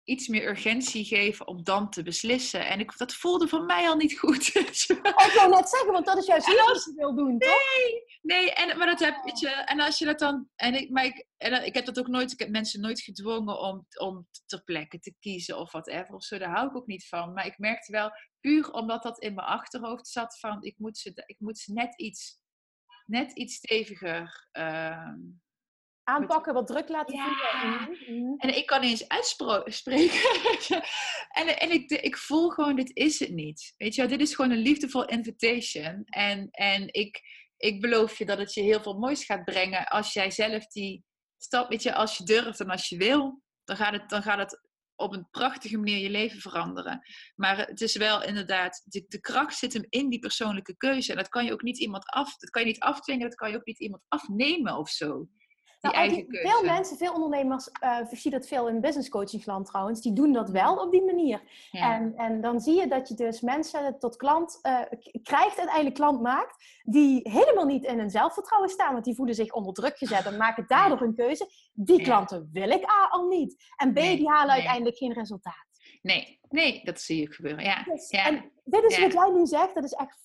iets meer urgentie geven om dan te beslissen. En ik, dat voelde voor mij al niet goed. [laughs] je wel. Ik wou net zeggen, want dat is juist niet wat je wil doen, toch? Nee, en, maar dat heb weet je, en als je dat dan, en ik, maar ik, en ik heb dat ook nooit, ik heb mensen nooit gedwongen om, om ter plekke te kiezen of whatever of zo, daar hou ik ook niet van. Maar ik merkte wel, puur omdat dat in mijn achterhoofd zat van, ik moet ze, ik moet ze net iets, net iets steviger, ehm, Aanpakken, wat druk laten Ja. voelen. En ik kan niet eens uitspreken. [laughs] en en ik, ik voel gewoon, dit is het niet. Weet je, dit is gewoon een liefdevol invitation. En, en ik, ik beloof je dat het je heel veel moois gaat brengen als jij zelf die stap, weet je, als je durft en als je wil, dan gaat het, dan gaat het op een prachtige manier je leven veranderen. Maar het is wel inderdaad, de, de kracht zit hem in die persoonlijke keuze. En dat kan je ook niet iemand af, dat kan je niet afdwingen, dat kan je ook niet iemand afnemen of zo. Die Nou, eigen keuze. veel mensen, veel ondernemers, eh ik zie dat veel in business coachingsland trouwens, die doen dat wel op die manier. Ja. En, en dan zie je dat je dus mensen tot klant k- krijgt, uiteindelijk klant maakt, die helemaal niet in hun zelfvertrouwen staan, want die voelen zich onder druk gezet en maken daardoor hun keuze. Die klanten wil ik A al niet. En B, Nee, die halen nee. uiteindelijk geen resultaat. Nee, nee, dat zie ik gebeuren. Ja, Dus- ja, En dit is Ja. wat jij nu zegt, dat is echt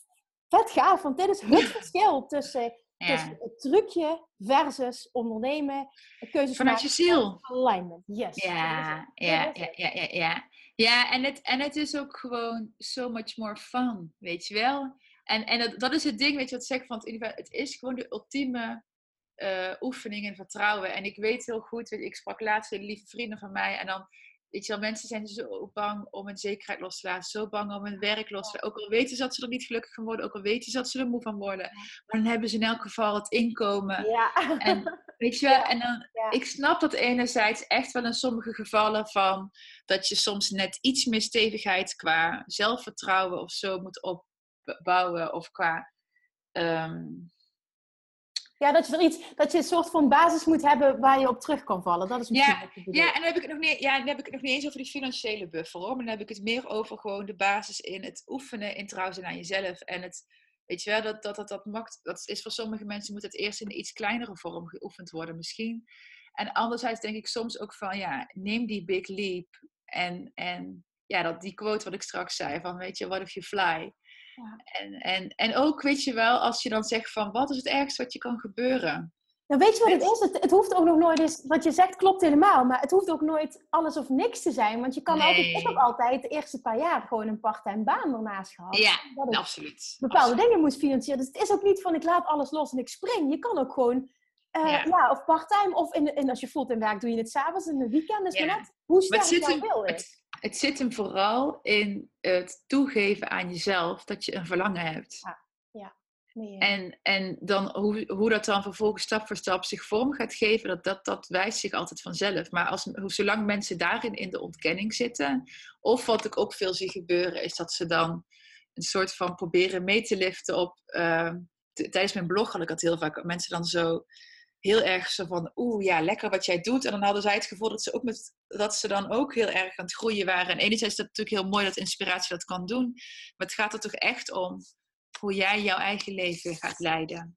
vet gaaf, want dit is het verschil tussen, ja. tussen het trucje versus ondernemen, keuzes Vanuit maken, je ziel. alignment. Yes. Ja, ja, ja, ja, ja, ja. Ja, en het, en het is ook gewoon so much more fun, weet je wel? En, en dat, dat is het ding, weet je wat ik zeg van het universum. Het is gewoon de ultieme eh, oefening in vertrouwen. En ik weet heel goed, weet ik sprak laatst hele lieve vrienden van mij. En dan, weet je wel, mensen zijn zo bang om hun zekerheid los te laten. Zo bang om hun werk los te laten. Ook al weten ze dat ze er niet gelukkig van worden. Ook al weten ze dat ze er moe van worden. Maar dan hebben ze in elk geval het inkomen. Ja. En [laughs] weet je wel, Ja, en dan, ja. ik snap dat enerzijds echt wel in sommige gevallen van dat je soms net iets meer stevigheid qua zelfvertrouwen of zo moet opbouwen of qua. ehm, Ja, dat je er iets, dat je een soort van basis moet hebben waar je op terug kan vallen. Dat is misschien Ja, ja, en dan heb ik het nog niet, ja, dan heb ik het nog niet eens over die financiële buffer hoor, maar dan heb ik het meer over gewoon de basis in het oefenen, in trouw zijn aan jezelf en het. Weet je wel, dat, dat, dat, dat, maakt, dat is voor sommige mensen moet het eerst in een iets kleinere vorm geoefend worden misschien. En anderzijds denk ik soms ook van, ja, neem die big leap. En, en ja, dat, die quote wat ik straks zei, van weet je, what if you fly? Ja. En, en, en ook, weet je wel, als je dan zegt van, wat is het ergste wat je kan gebeuren? Nou, weet je wat het is? Het, het, hoeft ook nog nooit eens, wat je zegt klopt helemaal, maar het hoeft ook nooit alles of niks te zijn. Want je kan nee. altijd, ik heb altijd de eerste paar jaar gewoon een part-time baan ernaast gehad. Ja, absoluut. Bepaalde absoluut. dingen moest financieren. Dus het is ook niet van ik laat alles los en ik spring. Je kan ook gewoon, uh, ja. ja. of part-time, of in, in, als je fulltime werkt, doe je het s'avonds in de weekend. Dus ja. maar net hoe sterk jouw wil is. Het, het zit hem vooral in het toegeven aan jezelf dat je een verlangen hebt. Ja. ja. Nee, en, en dan hoe, hoe dat dan vervolgens stap voor stap zich vorm gaat geven, dat, dat, dat wijst zich altijd vanzelf. Maar als, zolang mensen daarin in de ontkenning zitten, of wat ik ook veel zie gebeuren, is dat ze dan een soort van proberen mee te liften op. Uh, tijdens mijn blog had ik dat heel vaak. Mensen dan zo heel erg zo van, oeh ja, lekker wat jij doet. En dan hadden zij het gevoel dat ze, ook met, dat ze dan ook heel erg aan het groeien waren. En enerzijds is dat natuurlijk heel mooi dat inspiratie dat kan doen. Maar het gaat er toch echt om hoe jij jouw eigen leven gaat leiden.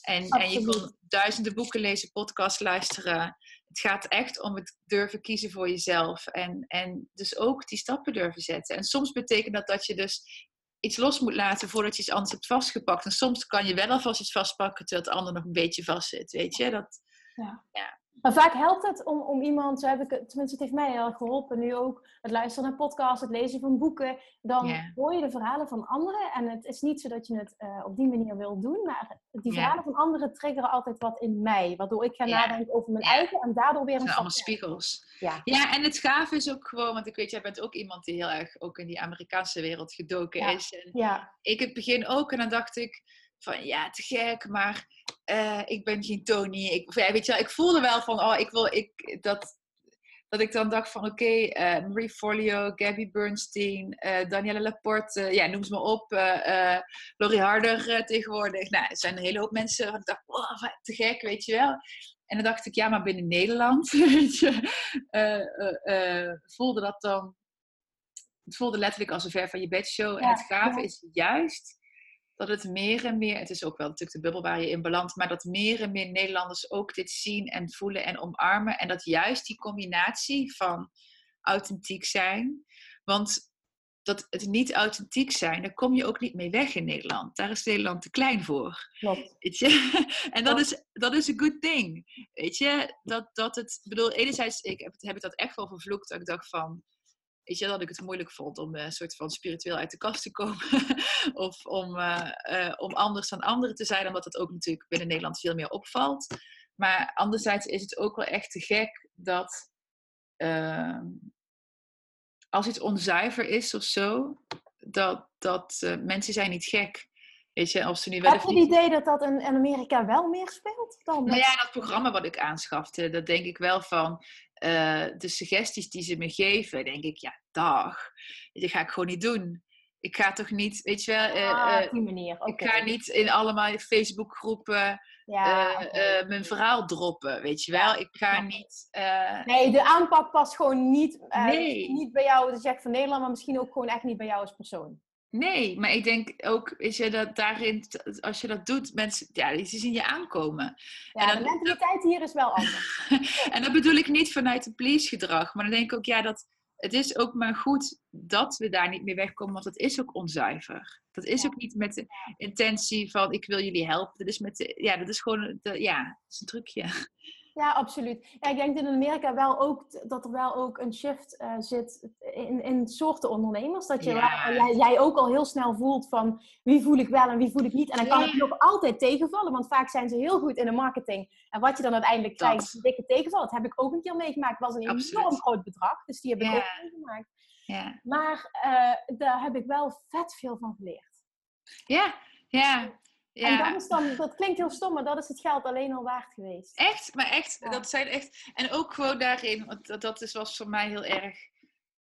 En, en je kon duizenden boeken lezen, podcast luisteren. Het gaat echt om het durven kiezen voor jezelf. En, en dus ook die stappen durven zetten. En soms betekent dat dat je dus iets los moet laten voordat je iets anders hebt vastgepakt. En soms kan je wel alvast iets vastpakken terwijl het ander nog een beetje vast zit. Weet je? Dat, ja. ja. Maar vaak helpt het om, om iemand, zo heb ik, tenminste het heeft mij heel erg geholpen, nu ook het luisteren naar podcasts, het lezen van boeken. Dan yeah. hoor je de verhalen van anderen en het is niet zo dat je het uh, op die manier wil doen, maar die verhalen yeah. van anderen triggeren altijd wat in mij, waardoor ik ga yeah. nadenken over mijn eigen en daardoor weer een Het zijn allemaal spiegels. Ja. ja, en het gaaf is ook gewoon, want ik weet, jij bent ook iemand die heel erg ook in die Amerikaanse wereld gedoken is. En ja. Ik het begin ook en dan dacht ik van ja, te gek, maar uh, ik ben geen Tony. Ik, ja, weet je wel, ik voelde wel van, oh, ik wil, ik, dat, dat ik dan dacht van, oké, okay, uh, Marie Forleo, Gabby Bernstein, uh, Danielle Laporte, ja, noem ze maar op, Laurie Harder tegenwoordig. Nou, er zijn een hele hoop mensen, ik dacht, oh, wat te gek, weet je wel. En dan dacht ik, ja, maar binnen Nederland, [laughs] weet je, voelde dat dan, het voelde letterlijk als een ver van je bedshow. Ja, en het gave ja. is juist dat het meer en meer, het is ook wel natuurlijk de bubbel waar je in belandt, maar dat meer en meer Nederlanders ook dit zien en voelen en omarmen. En dat juist die combinatie van authentiek zijn, want dat het niet authentiek zijn, daar kom je ook niet mee weg in Nederland. Daar is Nederland te klein voor. Klopt. Weet je? [laughs] En dat is, dat is een good thing. Weet je, dat, dat het, bedoel, enerzijds ik heb, heb ik dat echt wel vervloekt, dat ik dacht van, weet je, dat ik het moeilijk vond om een uh, soort van spiritueel uit de kast te komen. [laughs] of om, uh, uh, om anders dan anderen te zijn, omdat het ook natuurlijk binnen Nederland veel meer opvalt. Maar anderzijds is het ook wel echt te gek dat ehm, als iets onzuiver is of zo, dat, dat mensen zijn niet gek. Weet je, als ze nu wel Heb je het idee dat dat in, in Amerika wel meer speelt? Dan nou ja, dat programma wat ik aanschafte, dat denk ik wel van uh, de suggesties die ze me geven, denk ik, ja, dag. Dat ga ik gewoon niet doen. Ik ga toch niet, weet je wel, uh, ah, op die manier. Okay. ik ga niet in allemaal Facebookgroepen ja, okay. mijn verhaal droppen, weet je wel. Ik ga niet... nee, de aanpak past gewoon niet, nee. niet bij jou, dat zegt van Nederland, maar misschien ook gewoon echt niet bij jou als persoon. Nee, maar ik denk ook, is je dat daarin, als je dat doet, mensen, ja, die zien je aankomen. Ja, en dan, de mentaliteit hier is wel anders. [laughs] en dat bedoel ik niet vanuit een please gedrag, maar dan denk ik ook, ja, dat het is ook maar goed dat we daar niet meer wegkomen, want het is ook onzuiver. Dat is ja. ook niet met de intentie van, ik wil jullie helpen. Dat is met, de, ja, dat is gewoon, de, ja, dat is een trucje. Ja, absoluut. Ja, ik denk in Amerika wel ook dat er wel ook een shift uh, zit in, in soorten ondernemers. Dat je ja. jij, jij, ook al heel snel voelt van wie voel ik wel en wie voel ik niet. En dan kan ja. het nog altijd tegenvallen, want vaak zijn ze heel goed in de marketing. En wat je dan uiteindelijk krijgt, is een dikke tegenval. Dat heb ik ook een keer meegemaakt. Het was een Absoluut. enorm groot bedrag, dus die heb ik ja. ook meegemaakt. Ja. Maar uh, daar heb ik wel vet veel van geleerd. Ja, ja. Ja. En dat, is dan, dat klinkt heel stom, maar dat is het geld alleen al waard geweest. Echt, maar echt, ja. dat zijn echt. En ook gewoon daarin, want dat, dat is, was voor mij heel erg.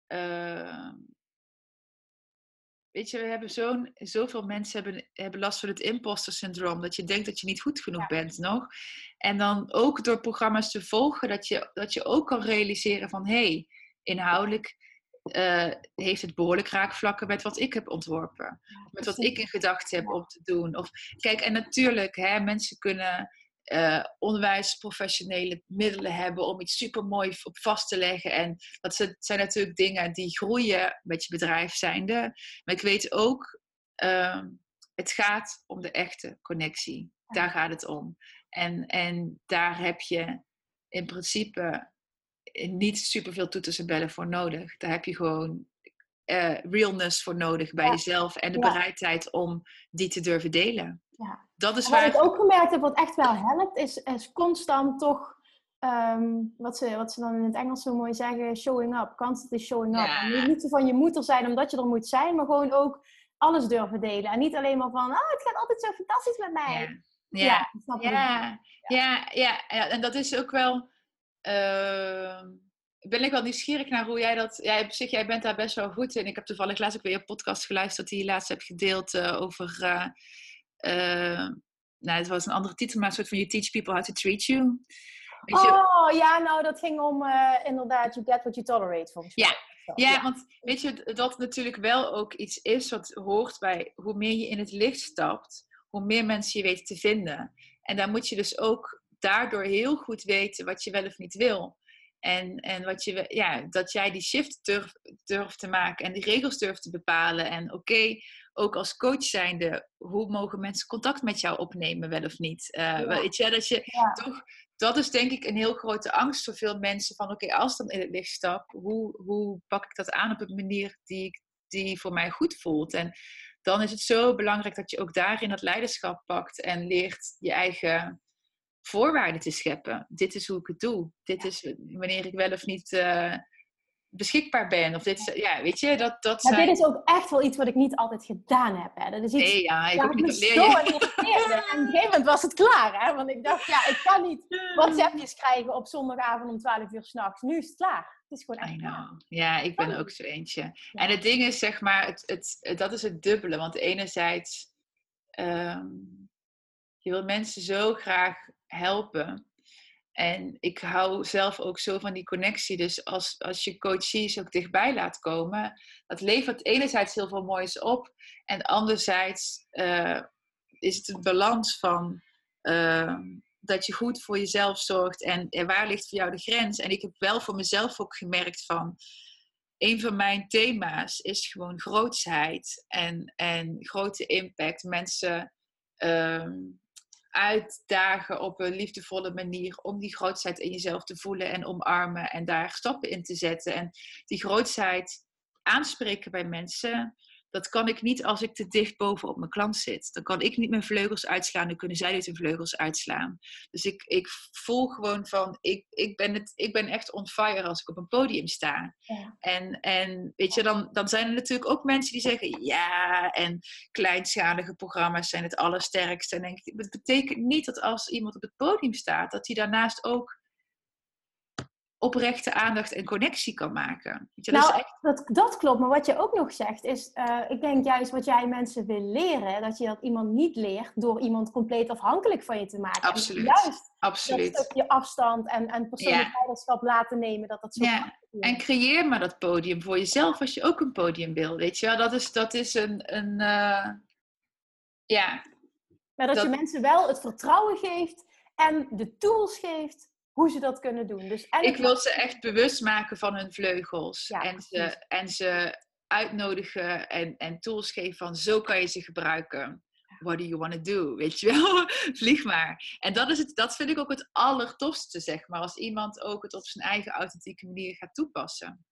Uh, weet je, we hebben zo'n, zoveel mensen hebben, hebben last van het imposter syndroom. Dat je denkt dat je niet goed genoeg ja. bent nog. En dan ook door programma's te volgen, dat je, dat je ook kan realiseren van hé, hey, inhoudelijk uh, heeft het behoorlijk raakvlakken met wat ik heb ontworpen. Met wat ik in gedachten heb om te doen. Of, kijk, en natuurlijk, hè, mensen kunnen uh, onwijs professionele middelen hebben om iets super mooi op vast te leggen. En dat zijn natuurlijk dingen die groeien met je bedrijf zijnde. Maar ik weet ook, uh, het gaat om de echte connectie. Daar gaat het om. En, en daar heb je in principe niet superveel toeters en bellen voor nodig. Daar heb je gewoon uh, realness voor nodig bij jezelf en de bereidheid om die te durven delen. Ja. Dat is waar... Wat ik ook gemerkt heb, wat echt wel helpt, is, is constant toch, ehm, wat, ze, wat ze dan in het Engels zo mooi zeggen, showing up. Constantly showing up. Ja. niet van je moeder zijn omdat je er moet zijn, maar gewoon ook alles durven delen. En niet alleen maar van, oh, het gaat altijd zo fantastisch met mij. Ja, ja, ja, ja, ja, ja, en dat is ook wel... Uh, ben ik wel nieuwsgierig naar hoe jij dat... Jij, op zich, jij bent daar best wel goed in. Ik heb toevallig laatst ook weer een podcast geluisterd die je laatst hebt gedeeld uh, over... Uh, nou, het was een andere titel, maar een soort van You Teach People How to Treat You. oh, ja, nou, dat ging om uh, inderdaad You Get What You Tolerate, volgens mij. Ja. ja, want weet je, dat natuurlijk wel ook iets is wat hoort bij hoe meer je in het licht stapt, hoe meer mensen je weten te vinden. En dan moet je dus ook daardoor heel goed weten wat je wel of niet wil. En, en wat je, ja, dat jij die shift durft, durft te maken en die regels durft te bepalen. En oké, ook als coach zijnde, hoe mogen mensen contact met jou opnemen, wel of niet? Uh, Weet je, dat je toch, dat is denk ik een heel grote angst voor veel mensen. Van oké, als dan in het licht stap, hoe, hoe pak ik dat aan op een manier die, die voor mij goed voelt? En dan is het zo belangrijk dat je ook daarin dat leiderschap pakt en leert je eigen voorwaarden te scheppen. Dit is hoe ik het doe. Dit is wanneer ik wel of niet uh, beschikbaar ben. Of dit is, ja, weet je, dat, dat zijn... Maar dit is ook echt wel iets wat ik niet altijd gedaan heb. Hè. Dat is iets, nee, ja, ik je. En op een gegeven moment was het klaar. Hè? Want ik dacht, ja, ik kan niet [laughs] WhatsAppjes krijgen op zondagavond om 12 uur s'nachts. Nu is het klaar. Het is gewoon echt klaar. Ja, ik ben ook zo eentje. En het ding is, zeg maar, het, het, dat is het dubbele. Want enerzijds... Um, je wil mensen zo graag helpen. En ik hou zelf ook zo van die connectie. Dus als, als je coaches ook dichtbij laat komen, dat levert enerzijds heel veel moois op. En anderzijds uh, is het een balans van uh, dat je goed voor jezelf zorgt. En, en, waar ligt voor jou de grens? En ik heb wel voor mezelf ook gemerkt van. Een van mijn thema's is gewoon grootsheid en, en grote impact. Mensen uh, uitdagen op een liefdevolle manier om die grootheid in jezelf te voelen en omarmen en daar stappen in te zetten. En die grootheid aanspreken bij mensen, dat kan ik niet als ik te dicht bovenop mijn klant zit. Dan kan ik niet mijn vleugels uitslaan, dan kunnen zij niet hun vleugels uitslaan. Dus ik, ik voel gewoon van, ik, ik, ben het, ik ben echt on fire als ik op een podium sta. Ja. En, en weet je, dan, dan zijn er natuurlijk ook mensen die zeggen, ja, en kleinschalige programma's zijn het allersterkste. En denk ik, het betekent niet dat als iemand op het podium staat, dat hij daarnaast ook oprechte aandacht en connectie kan maken. Je, nou, dat, echt... dat, dat, klopt. Maar wat je ook nog zegt is, uh, ik denk juist wat jij mensen wil leren, dat je dat iemand niet leert door iemand compleet afhankelijk van je te maken. Absoluut. juist Absoluut. dat stukje afstand en, en persoonlijk ja. leiderschap laten nemen, dat dat zo ja. En creëer maar dat podium voor jezelf als je ook een podium wil, weet je wel. Dat is, dat is een, een uh, ja. Maar dat, dat je mensen wel het vertrouwen geeft en de tools geeft hoe ze dat kunnen doen. Dus ik wil ze echt bewust maken van hun vleugels. en, ze, en ze uitnodigen en, en tools geven van zo kan je ze gebruiken. What do you want to do? [laughs] Weet je wel? Vlieg maar. En dat, is het, dat vind ik ook het allertofste, zeg maar. Als iemand ook het op zijn eigen authentieke manier gaat toepassen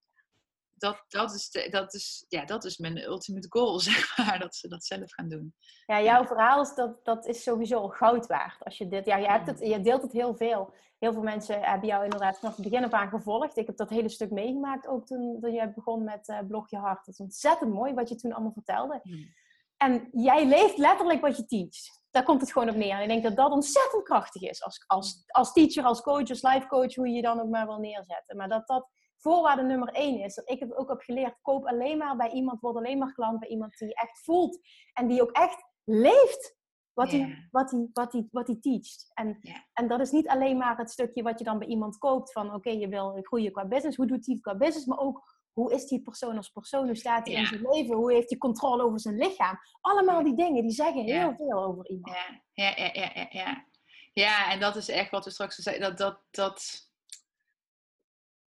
dat, dat, is de, dat, is, ja, dat is mijn ultimate goal, [laughs] zeg maar, dat ze dat zelf gaan doen. Ja, jouw verhaal is, dat, dat is sowieso goud waard. Als je, dit, ja, je, hebt het, je deelt het heel veel. Heel veel mensen hebben jou inderdaad vanaf het begin af aan gevolgd. Ik heb dat hele stuk meegemaakt ook toen, toen je begon met uh, Blog Je Hart. Dat is ontzettend mooi wat je toen allemaal vertelde. Hmm. En jij leeft letterlijk wat je teacht. Daar komt het gewoon op neer. En ik denk dat dat ontzettend krachtig is. Als, als, als teacher, als coach, als life coach, hoe je je dan ook maar wil neerzetten. Maar dat dat voorwaarde nummer één is, dat ik het ook heb geleerd, koop alleen maar bij iemand, word alleen maar klant bij iemand die je echt voelt en die ook echt leeft wat hij, wat hij, wat wat teacht. En, en dat is niet alleen maar het stukje wat je dan bij iemand koopt van oké, je wil groeien qua business, hoe doet hij qua business, maar ook hoe is die persoon als persoon, hoe staat hij in zijn leven, hoe heeft hij controle over zijn lichaam. Allemaal die dingen, die zeggen heel veel over iemand. Ja, ja, ja, ja. ja. Ja, en dat is echt wat we straks zeiden. Dat, dat, dat...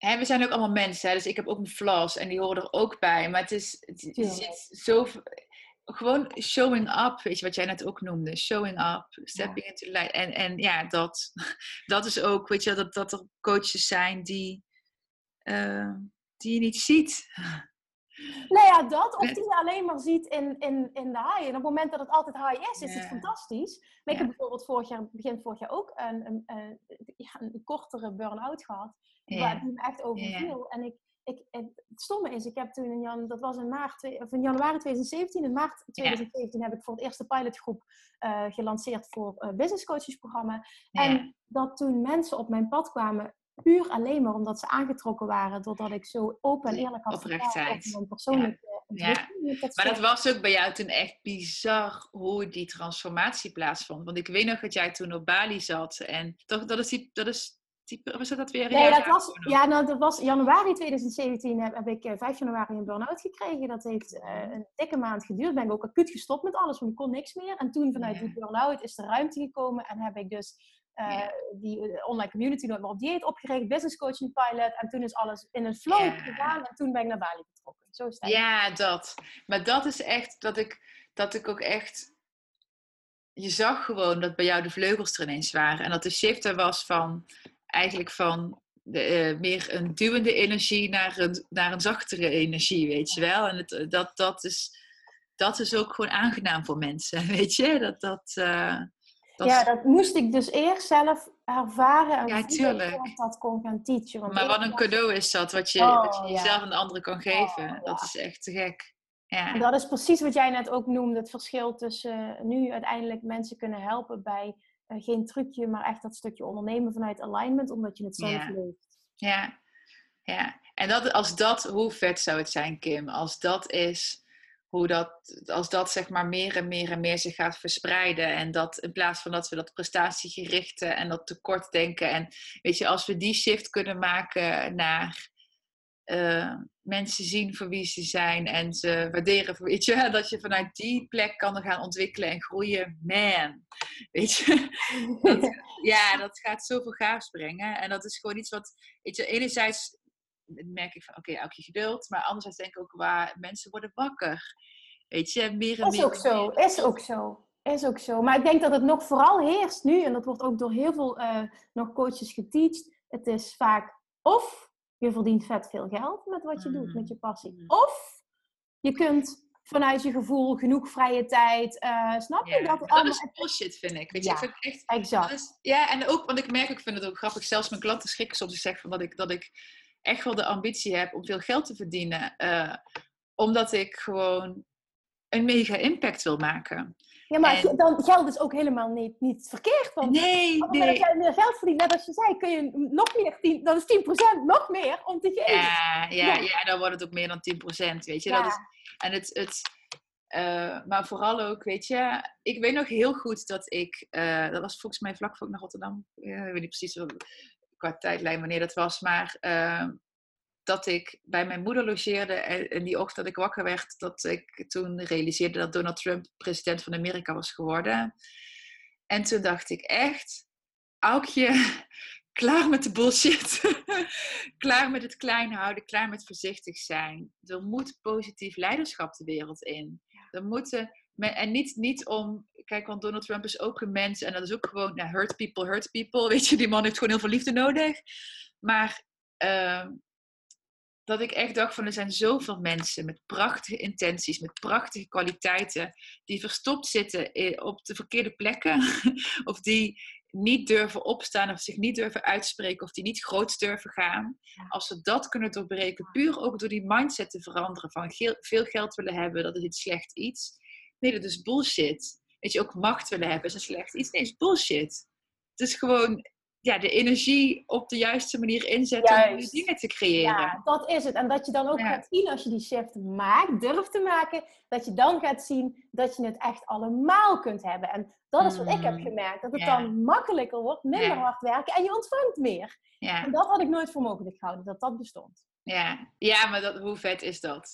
Hè, we zijn ook allemaal mensen, hè, dus ik heb ook mijn flaws en die horen er ook bij. Maar het is, het, zit zo gewoon showing up, weet je wat jij net ook noemde. Showing up, stepping into light. En, en ja, dat, [laughs] dat is ook, weet je, dat, dat er coaches zijn die, uh, die je niet ziet. [laughs] Nou ja, dat. Of die je alleen maar ziet in, in, in de high. En op het moment dat het altijd high is, is het fantastisch. Maar ik heb bijvoorbeeld vorig jaar, begin vorig jaar ook een, een, een, een kortere burn-out gehad. Waar die me echt overviel. En ik, ik, het stomme is, ik heb toen in, jan, dat was in, maart, of in januari 2017, in maart 2017 heb ik voor het eerste pilotgroep uh, gelanceerd voor uh, business coaches programma. En dat toen mensen op mijn pad kwamen, puur alleen maar omdat ze aangetrokken waren, doordat ik zo open en eerlijk had verteld over mijn persoonlijke ja. Maar dat was ook bij jou toen echt bizar hoe die transformatie plaatsvond. Want ik weet nog dat jij toen op Bali zat en toch, dat is die, dat is was dat weer? Nee, dat was, ja, nou, dat was januari 2017 heb, heb ik 5 eh, januari een burn-out gekregen. Dat heeft uh, een dikke maand geduurd. Ben ik ook acuut gestopt met alles, want ik kon niks meer. En toen vanuit die burn-out is de ruimte gekomen en heb ik dus uh, die online community nooit meer op dieet opgericht, business coaching pilot. En toen is alles in een flow gegaan en toen ben ik naar Bali vertrokken. Zo is Ja, dat. Maar dat is echt dat ik, dat ik ook echt je zag gewoon dat bij jou de vleugels er ineens waren. En dat de shift er was van eigenlijk van de, eh, meer een duwende energie naar een, naar een zachtere energie, weet je wel. En het, eh, dat, dat, is, dat is ook gewoon aangenaam voor mensen, [laughs] weet je. Dat, dat, uh, dat ja, dat moest ik dus eerst zelf ervaren en ja, tuurlijk. dat kon gaan teachen. Want maar wat een cadeau is dat, wat je, oh, wat je jezelf en de anderen kan geven. Oh, dat is echt te gek. Ja. En dat is precies wat jij net ook noemde, het verschil tussen nu uiteindelijk mensen kunnen helpen bij eh, geen trucje, maar echt dat stukje ondernemen vanuit alignment, omdat je het zelf ja. leeft. Ja, ja. En dat, als dat, hoe vet zou het zijn, Kim? Als dat is hoe dat, als dat zeg maar meer en meer en meer zich gaat verspreiden. En dat in plaats van dat we dat prestatiegerichte en dat tekortdenken. En weet je, als we die shift kunnen maken naar uh, mensen zien voor wie ze zijn en ze waarderen voor, weet je, [laughs] dat je vanuit die plek kan gaan ontwikkelen en groeien. Man, weet je, [laughs] dat, ja, dat gaat zoveel gaafs brengen. En dat is gewoon iets wat, weet je, enerzijds merk ik van, oké, okay, elke geduld, maar anderzijds denk ik ook waar mensen worden wakker. Weet je, meer en meer. Is ook zo, is ook zo. Is ook zo. Maar ik denk dat het nog vooral heerst nu, en dat wordt ook door heel veel uh, nog coaches geteacht. Het is vaak of je verdient vet veel geld met wat je doet, met je passie. Mm. Of je kunt vanuit je gevoel genoeg vrije tijd. Uh, snap je dat? Dat is bullshit, vind ik. Weet je, ja, ik echt, exact. ja, en ook, want ik merk, ik vind het ook grappig, zelfs mijn klanten schrikken soms. Ik zeg van dat ik, dat ik echt wel de ambitie heb om veel geld te verdienen. Uh, omdat ik gewoon een mega impact wil maken. Ja, maar dan geld is ook helemaal niet, niet verkeerd. Want nee, nee. jij meer geld verdient, net als je zei, kun je nog meer, 10, dan is 10% nog meer om te geven. Ja, ja, ja. dan wordt het ook meer dan 10%, weet je. Dat is, en het, het, uh, maar vooral ook, weet je, ik weet nog heel goed dat ik, uh, dat was volgens mij vlak voor ik naar Rotterdam, uh, ik weet niet precies qua tijdlijn wanneer dat was, maar ehm, dat ik bij mijn moeder logeerde en die ochtend dat ik wakker werd, dat ik toen realiseerde dat Donald Trump president van Amerika was geworden. En toen dacht ik echt, Aukje, [laughs] klaar met de bullshit. [laughs] klaar met het klein houden, klaar met voorzichtig zijn. Er moet positief leiderschap de wereld in. Er moeten, en niet, niet om, kijk, want Donald Trump is ook een mens en dat is ook gewoon, nou, hurt people, hurt people. Weet je, die man heeft gewoon heel veel liefde nodig. Maar uh, dat ik echt dacht van er zijn zoveel mensen met prachtige intenties, met prachtige kwaliteiten, die verstopt zitten op de verkeerde plekken. [laughs] of die niet durven opstaan of zich niet durven uitspreken of die niet groot durven gaan. Als ze dat kunnen doorbreken, puur ook door die mindset te veranderen van veel geld willen hebben, dat is iets slecht iets. Nee, dat is bullshit. Weet je, ook macht willen hebben is een slecht iets. Nee, dat is bullshit. Het is gewoon ja, de energie op de juiste manier inzetten om die dingen te creëren. Ja, dat is het. En dat je dan ook gaat zien als je die shift maakt, durft te maken, dat je dan gaat zien dat je het echt allemaal kunt hebben. En dat is wat ik heb mm. gemerkt. Dat het dan makkelijker wordt, minder hard werken en je ontvangt meer. En dat had ik nooit voor mogelijk gehouden, dat dat bestond. Ja, ja maar dat, hoe vet is dat?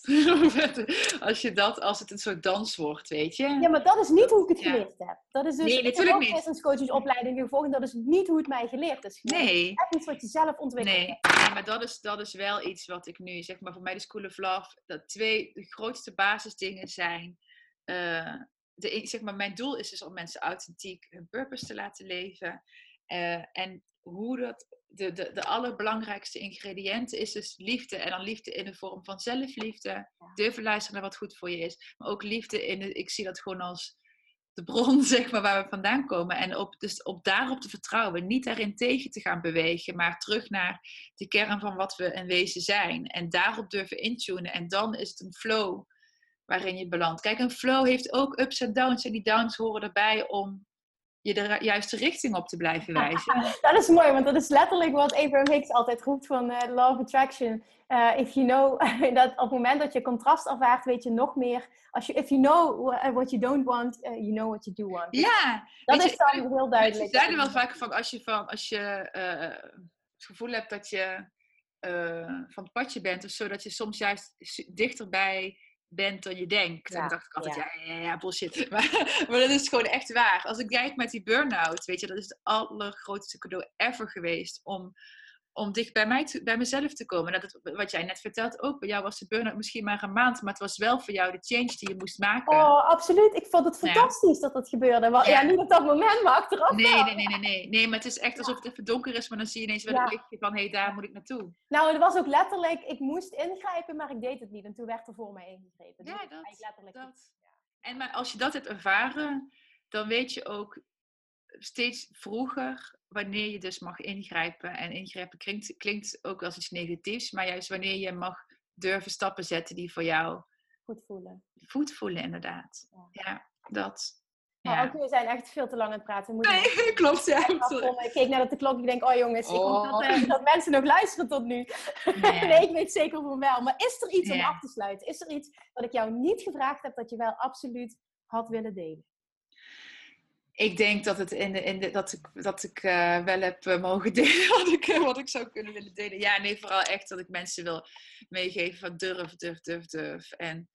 [laughs] als, je dat? als het een soort dans wordt, weet je? Ja, maar dat is niet hoe ik het geleerd heb. Dat is dus, nee, natuurlijk niet. business coachesopleiding gevolgd. Dat is niet hoe het mij geleerd is. Nee. Echt iets wat je zelf ontwikkelt. Nee, maar dat is, dat is wel iets wat ik nu, zeg maar, voor mij de School of Love, dat twee de grootste basisdingen zijn. Uh, de, zeg maar, mijn doel is dus om mensen authentiek hun purpose te laten leven. Uh, en hoe dat, de, de, de allerbelangrijkste ingrediënt is dus liefde. En dan liefde in de vorm van zelfliefde. Durven luisteren naar wat goed voor je is. Maar ook liefde in, de, ik zie dat gewoon als de bron, [laughs] zeg maar, waar we vandaan komen. En op, dus op daarop te vertrouwen. Niet daarin tegen te gaan bewegen, maar terug naar de kern van wat we in wezen zijn. En daarop durven intunen. En dan is het een flow waarin je belandt. Kijk, een flow heeft ook ups en downs. En die downs horen erbij om je de juiste richting op te blijven [laughs] wijzen. dat is mooi, want dat is letterlijk wat Abraham Hicks altijd roept van uh, Law of Attraction. Uh, if you know, [laughs] dat op het moment dat je contrast ervaart, weet je nog meer. Als je, if you know what you don't want, uh, you know what you do want. Ja. Dat is dan heel duidelijk. Ze zeiden wel vaak van, als je, van, als je het gevoel hebt dat je van het padje bent, of zo, dat je soms juist dichterbij bent dan je denkt. en dan dacht ik altijd, ja, ja, ja, bullshit. [laughs] Maar, maar, dat is gewoon echt waar. Als ik kijk met die burn-out, weet je, dat is het allergrootste cadeau ever geweest om om dicht bij, mij te, bij mezelf te komen. Dat het, wat jij net vertelt ook, bij jou was de burn-out misschien maar een maand, maar het was wel voor jou de change die je moest maken. Oh, absoluut. Ik vond het fantastisch dat dat gebeurde. Wel, ja. niet op dat moment, maar achteraf nee, nee, nee, nee, nee, nee. maar het is echt alsof het even donker is, maar dan zie je ineens wel een lichtje van, hé, hey, daar moet ik naartoe. Nou, het was ook letterlijk, ik moest ingrijpen, maar ik deed het niet. En toen werd er voor mij ingegrepen. Ja, dat, letterlijk dat. En maar als je dat hebt ervaren, dan weet je ook steeds vroeger wanneer je dus mag ingrijpen. En ingrijpen klinkt, klinkt ook als iets negatiefs, maar juist wanneer je mag durven stappen zetten die voor jou goed voelen. Goed voelen, inderdaad. Ja, dat. Nou, ja. we zijn echt veel te lang aan het praten. Moet nee, [laughs] klopt, ja. Ik keek naar de klok ik denk, oh jongens, ik hoop dat, uh, dat, mensen nog luisteren tot nu. Nee. [laughs] nee, ik weet zeker van wel. Maar is er iets om af te sluiten? Is er iets wat ik jou niet gevraagd heb, dat je wel absoluut had willen delen? Ik denk dat, het in de, in de, dat ik, dat ik uh, wel heb uh, mogen [laughs] delen wat ik, uh, wat ik zou kunnen willen delen. Ja, nee, vooral echt dat ik mensen wil meegeven van durf, durf, durf, durf. En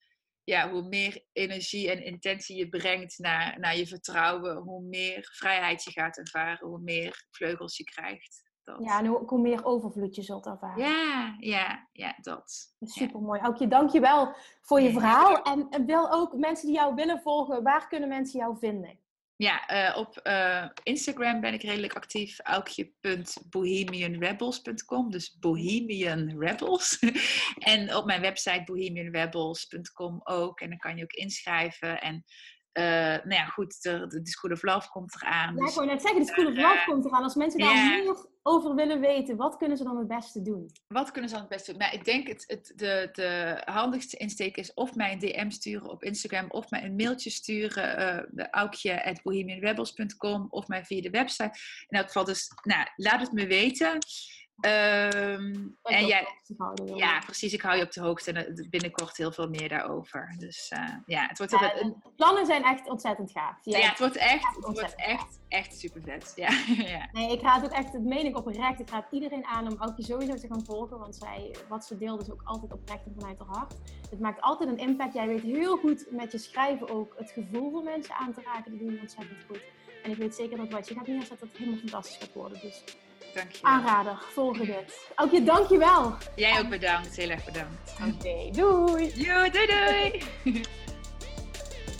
ja, hoe meer energie en intentie je brengt naar, naar je vertrouwen, hoe meer vrijheid je gaat ervaren, hoe meer vleugels je krijgt. Dat. Ja, en hoe, hoe meer overvloed je zult ervaren. Ja, ja, ja, dat. Super mooi. Aukje, dank je wel voor je verhaal. En, en wil ook mensen die jou willen volgen, waar kunnen mensen jou vinden? Ja, uh, op uh, Instagram ben ik redelijk actief. Aukje.bohemianrebels.com. Dus Bohemian Rebels. [laughs] en op mijn website bohemianrebels.com ook. En dan kan je ook inschrijven. En uh, nou ja, goed, de, de, School of Love komt eraan. Ja, ik dus wou net zeggen, de School of Love komt eraan. Als mensen daar meer over willen weten, wat kunnen ze dan het beste doen? Wat kunnen ze dan het beste doen? Nou, ik denk het, het de, de handigste insteek is of mij een DM sturen op Instagram of mij een mailtje sturen, uh, de aukje.bohemianrebels.com of mij via de website. In elk geval dus, nou, laat het me weten. Um, en jij, ja, precies. Ik hou je op de hoogte en binnenkort heel veel meer daarover. Dus uh, ja, het wordt ja, plannen zijn echt ontzettend gaaf. Ja, ja het wordt echt, het wordt echt, echt super vet. Ja, [laughs] ja. Nee, ik raad ook echt, het meen ik oprecht, ik raad iedereen aan om ook je sowieso te gaan volgen. Want zij, wat ze deelt is ook altijd oprecht en vanuit haar hart. Het maakt altijd een impact. Jij weet heel goed met je schrijven ook het gevoel van mensen aan te raken. Dat doe je ontzettend goed. En ik weet zeker dat wat je gaat neerzetten, dat het helemaal fantastisch gaat worden. Dus Dankjewel. Aanrader, volgen dit. Ook je dankjewel. Jij ook bedankt, heel erg bedankt. Oké, doei. Jo, doei doei. [laughs]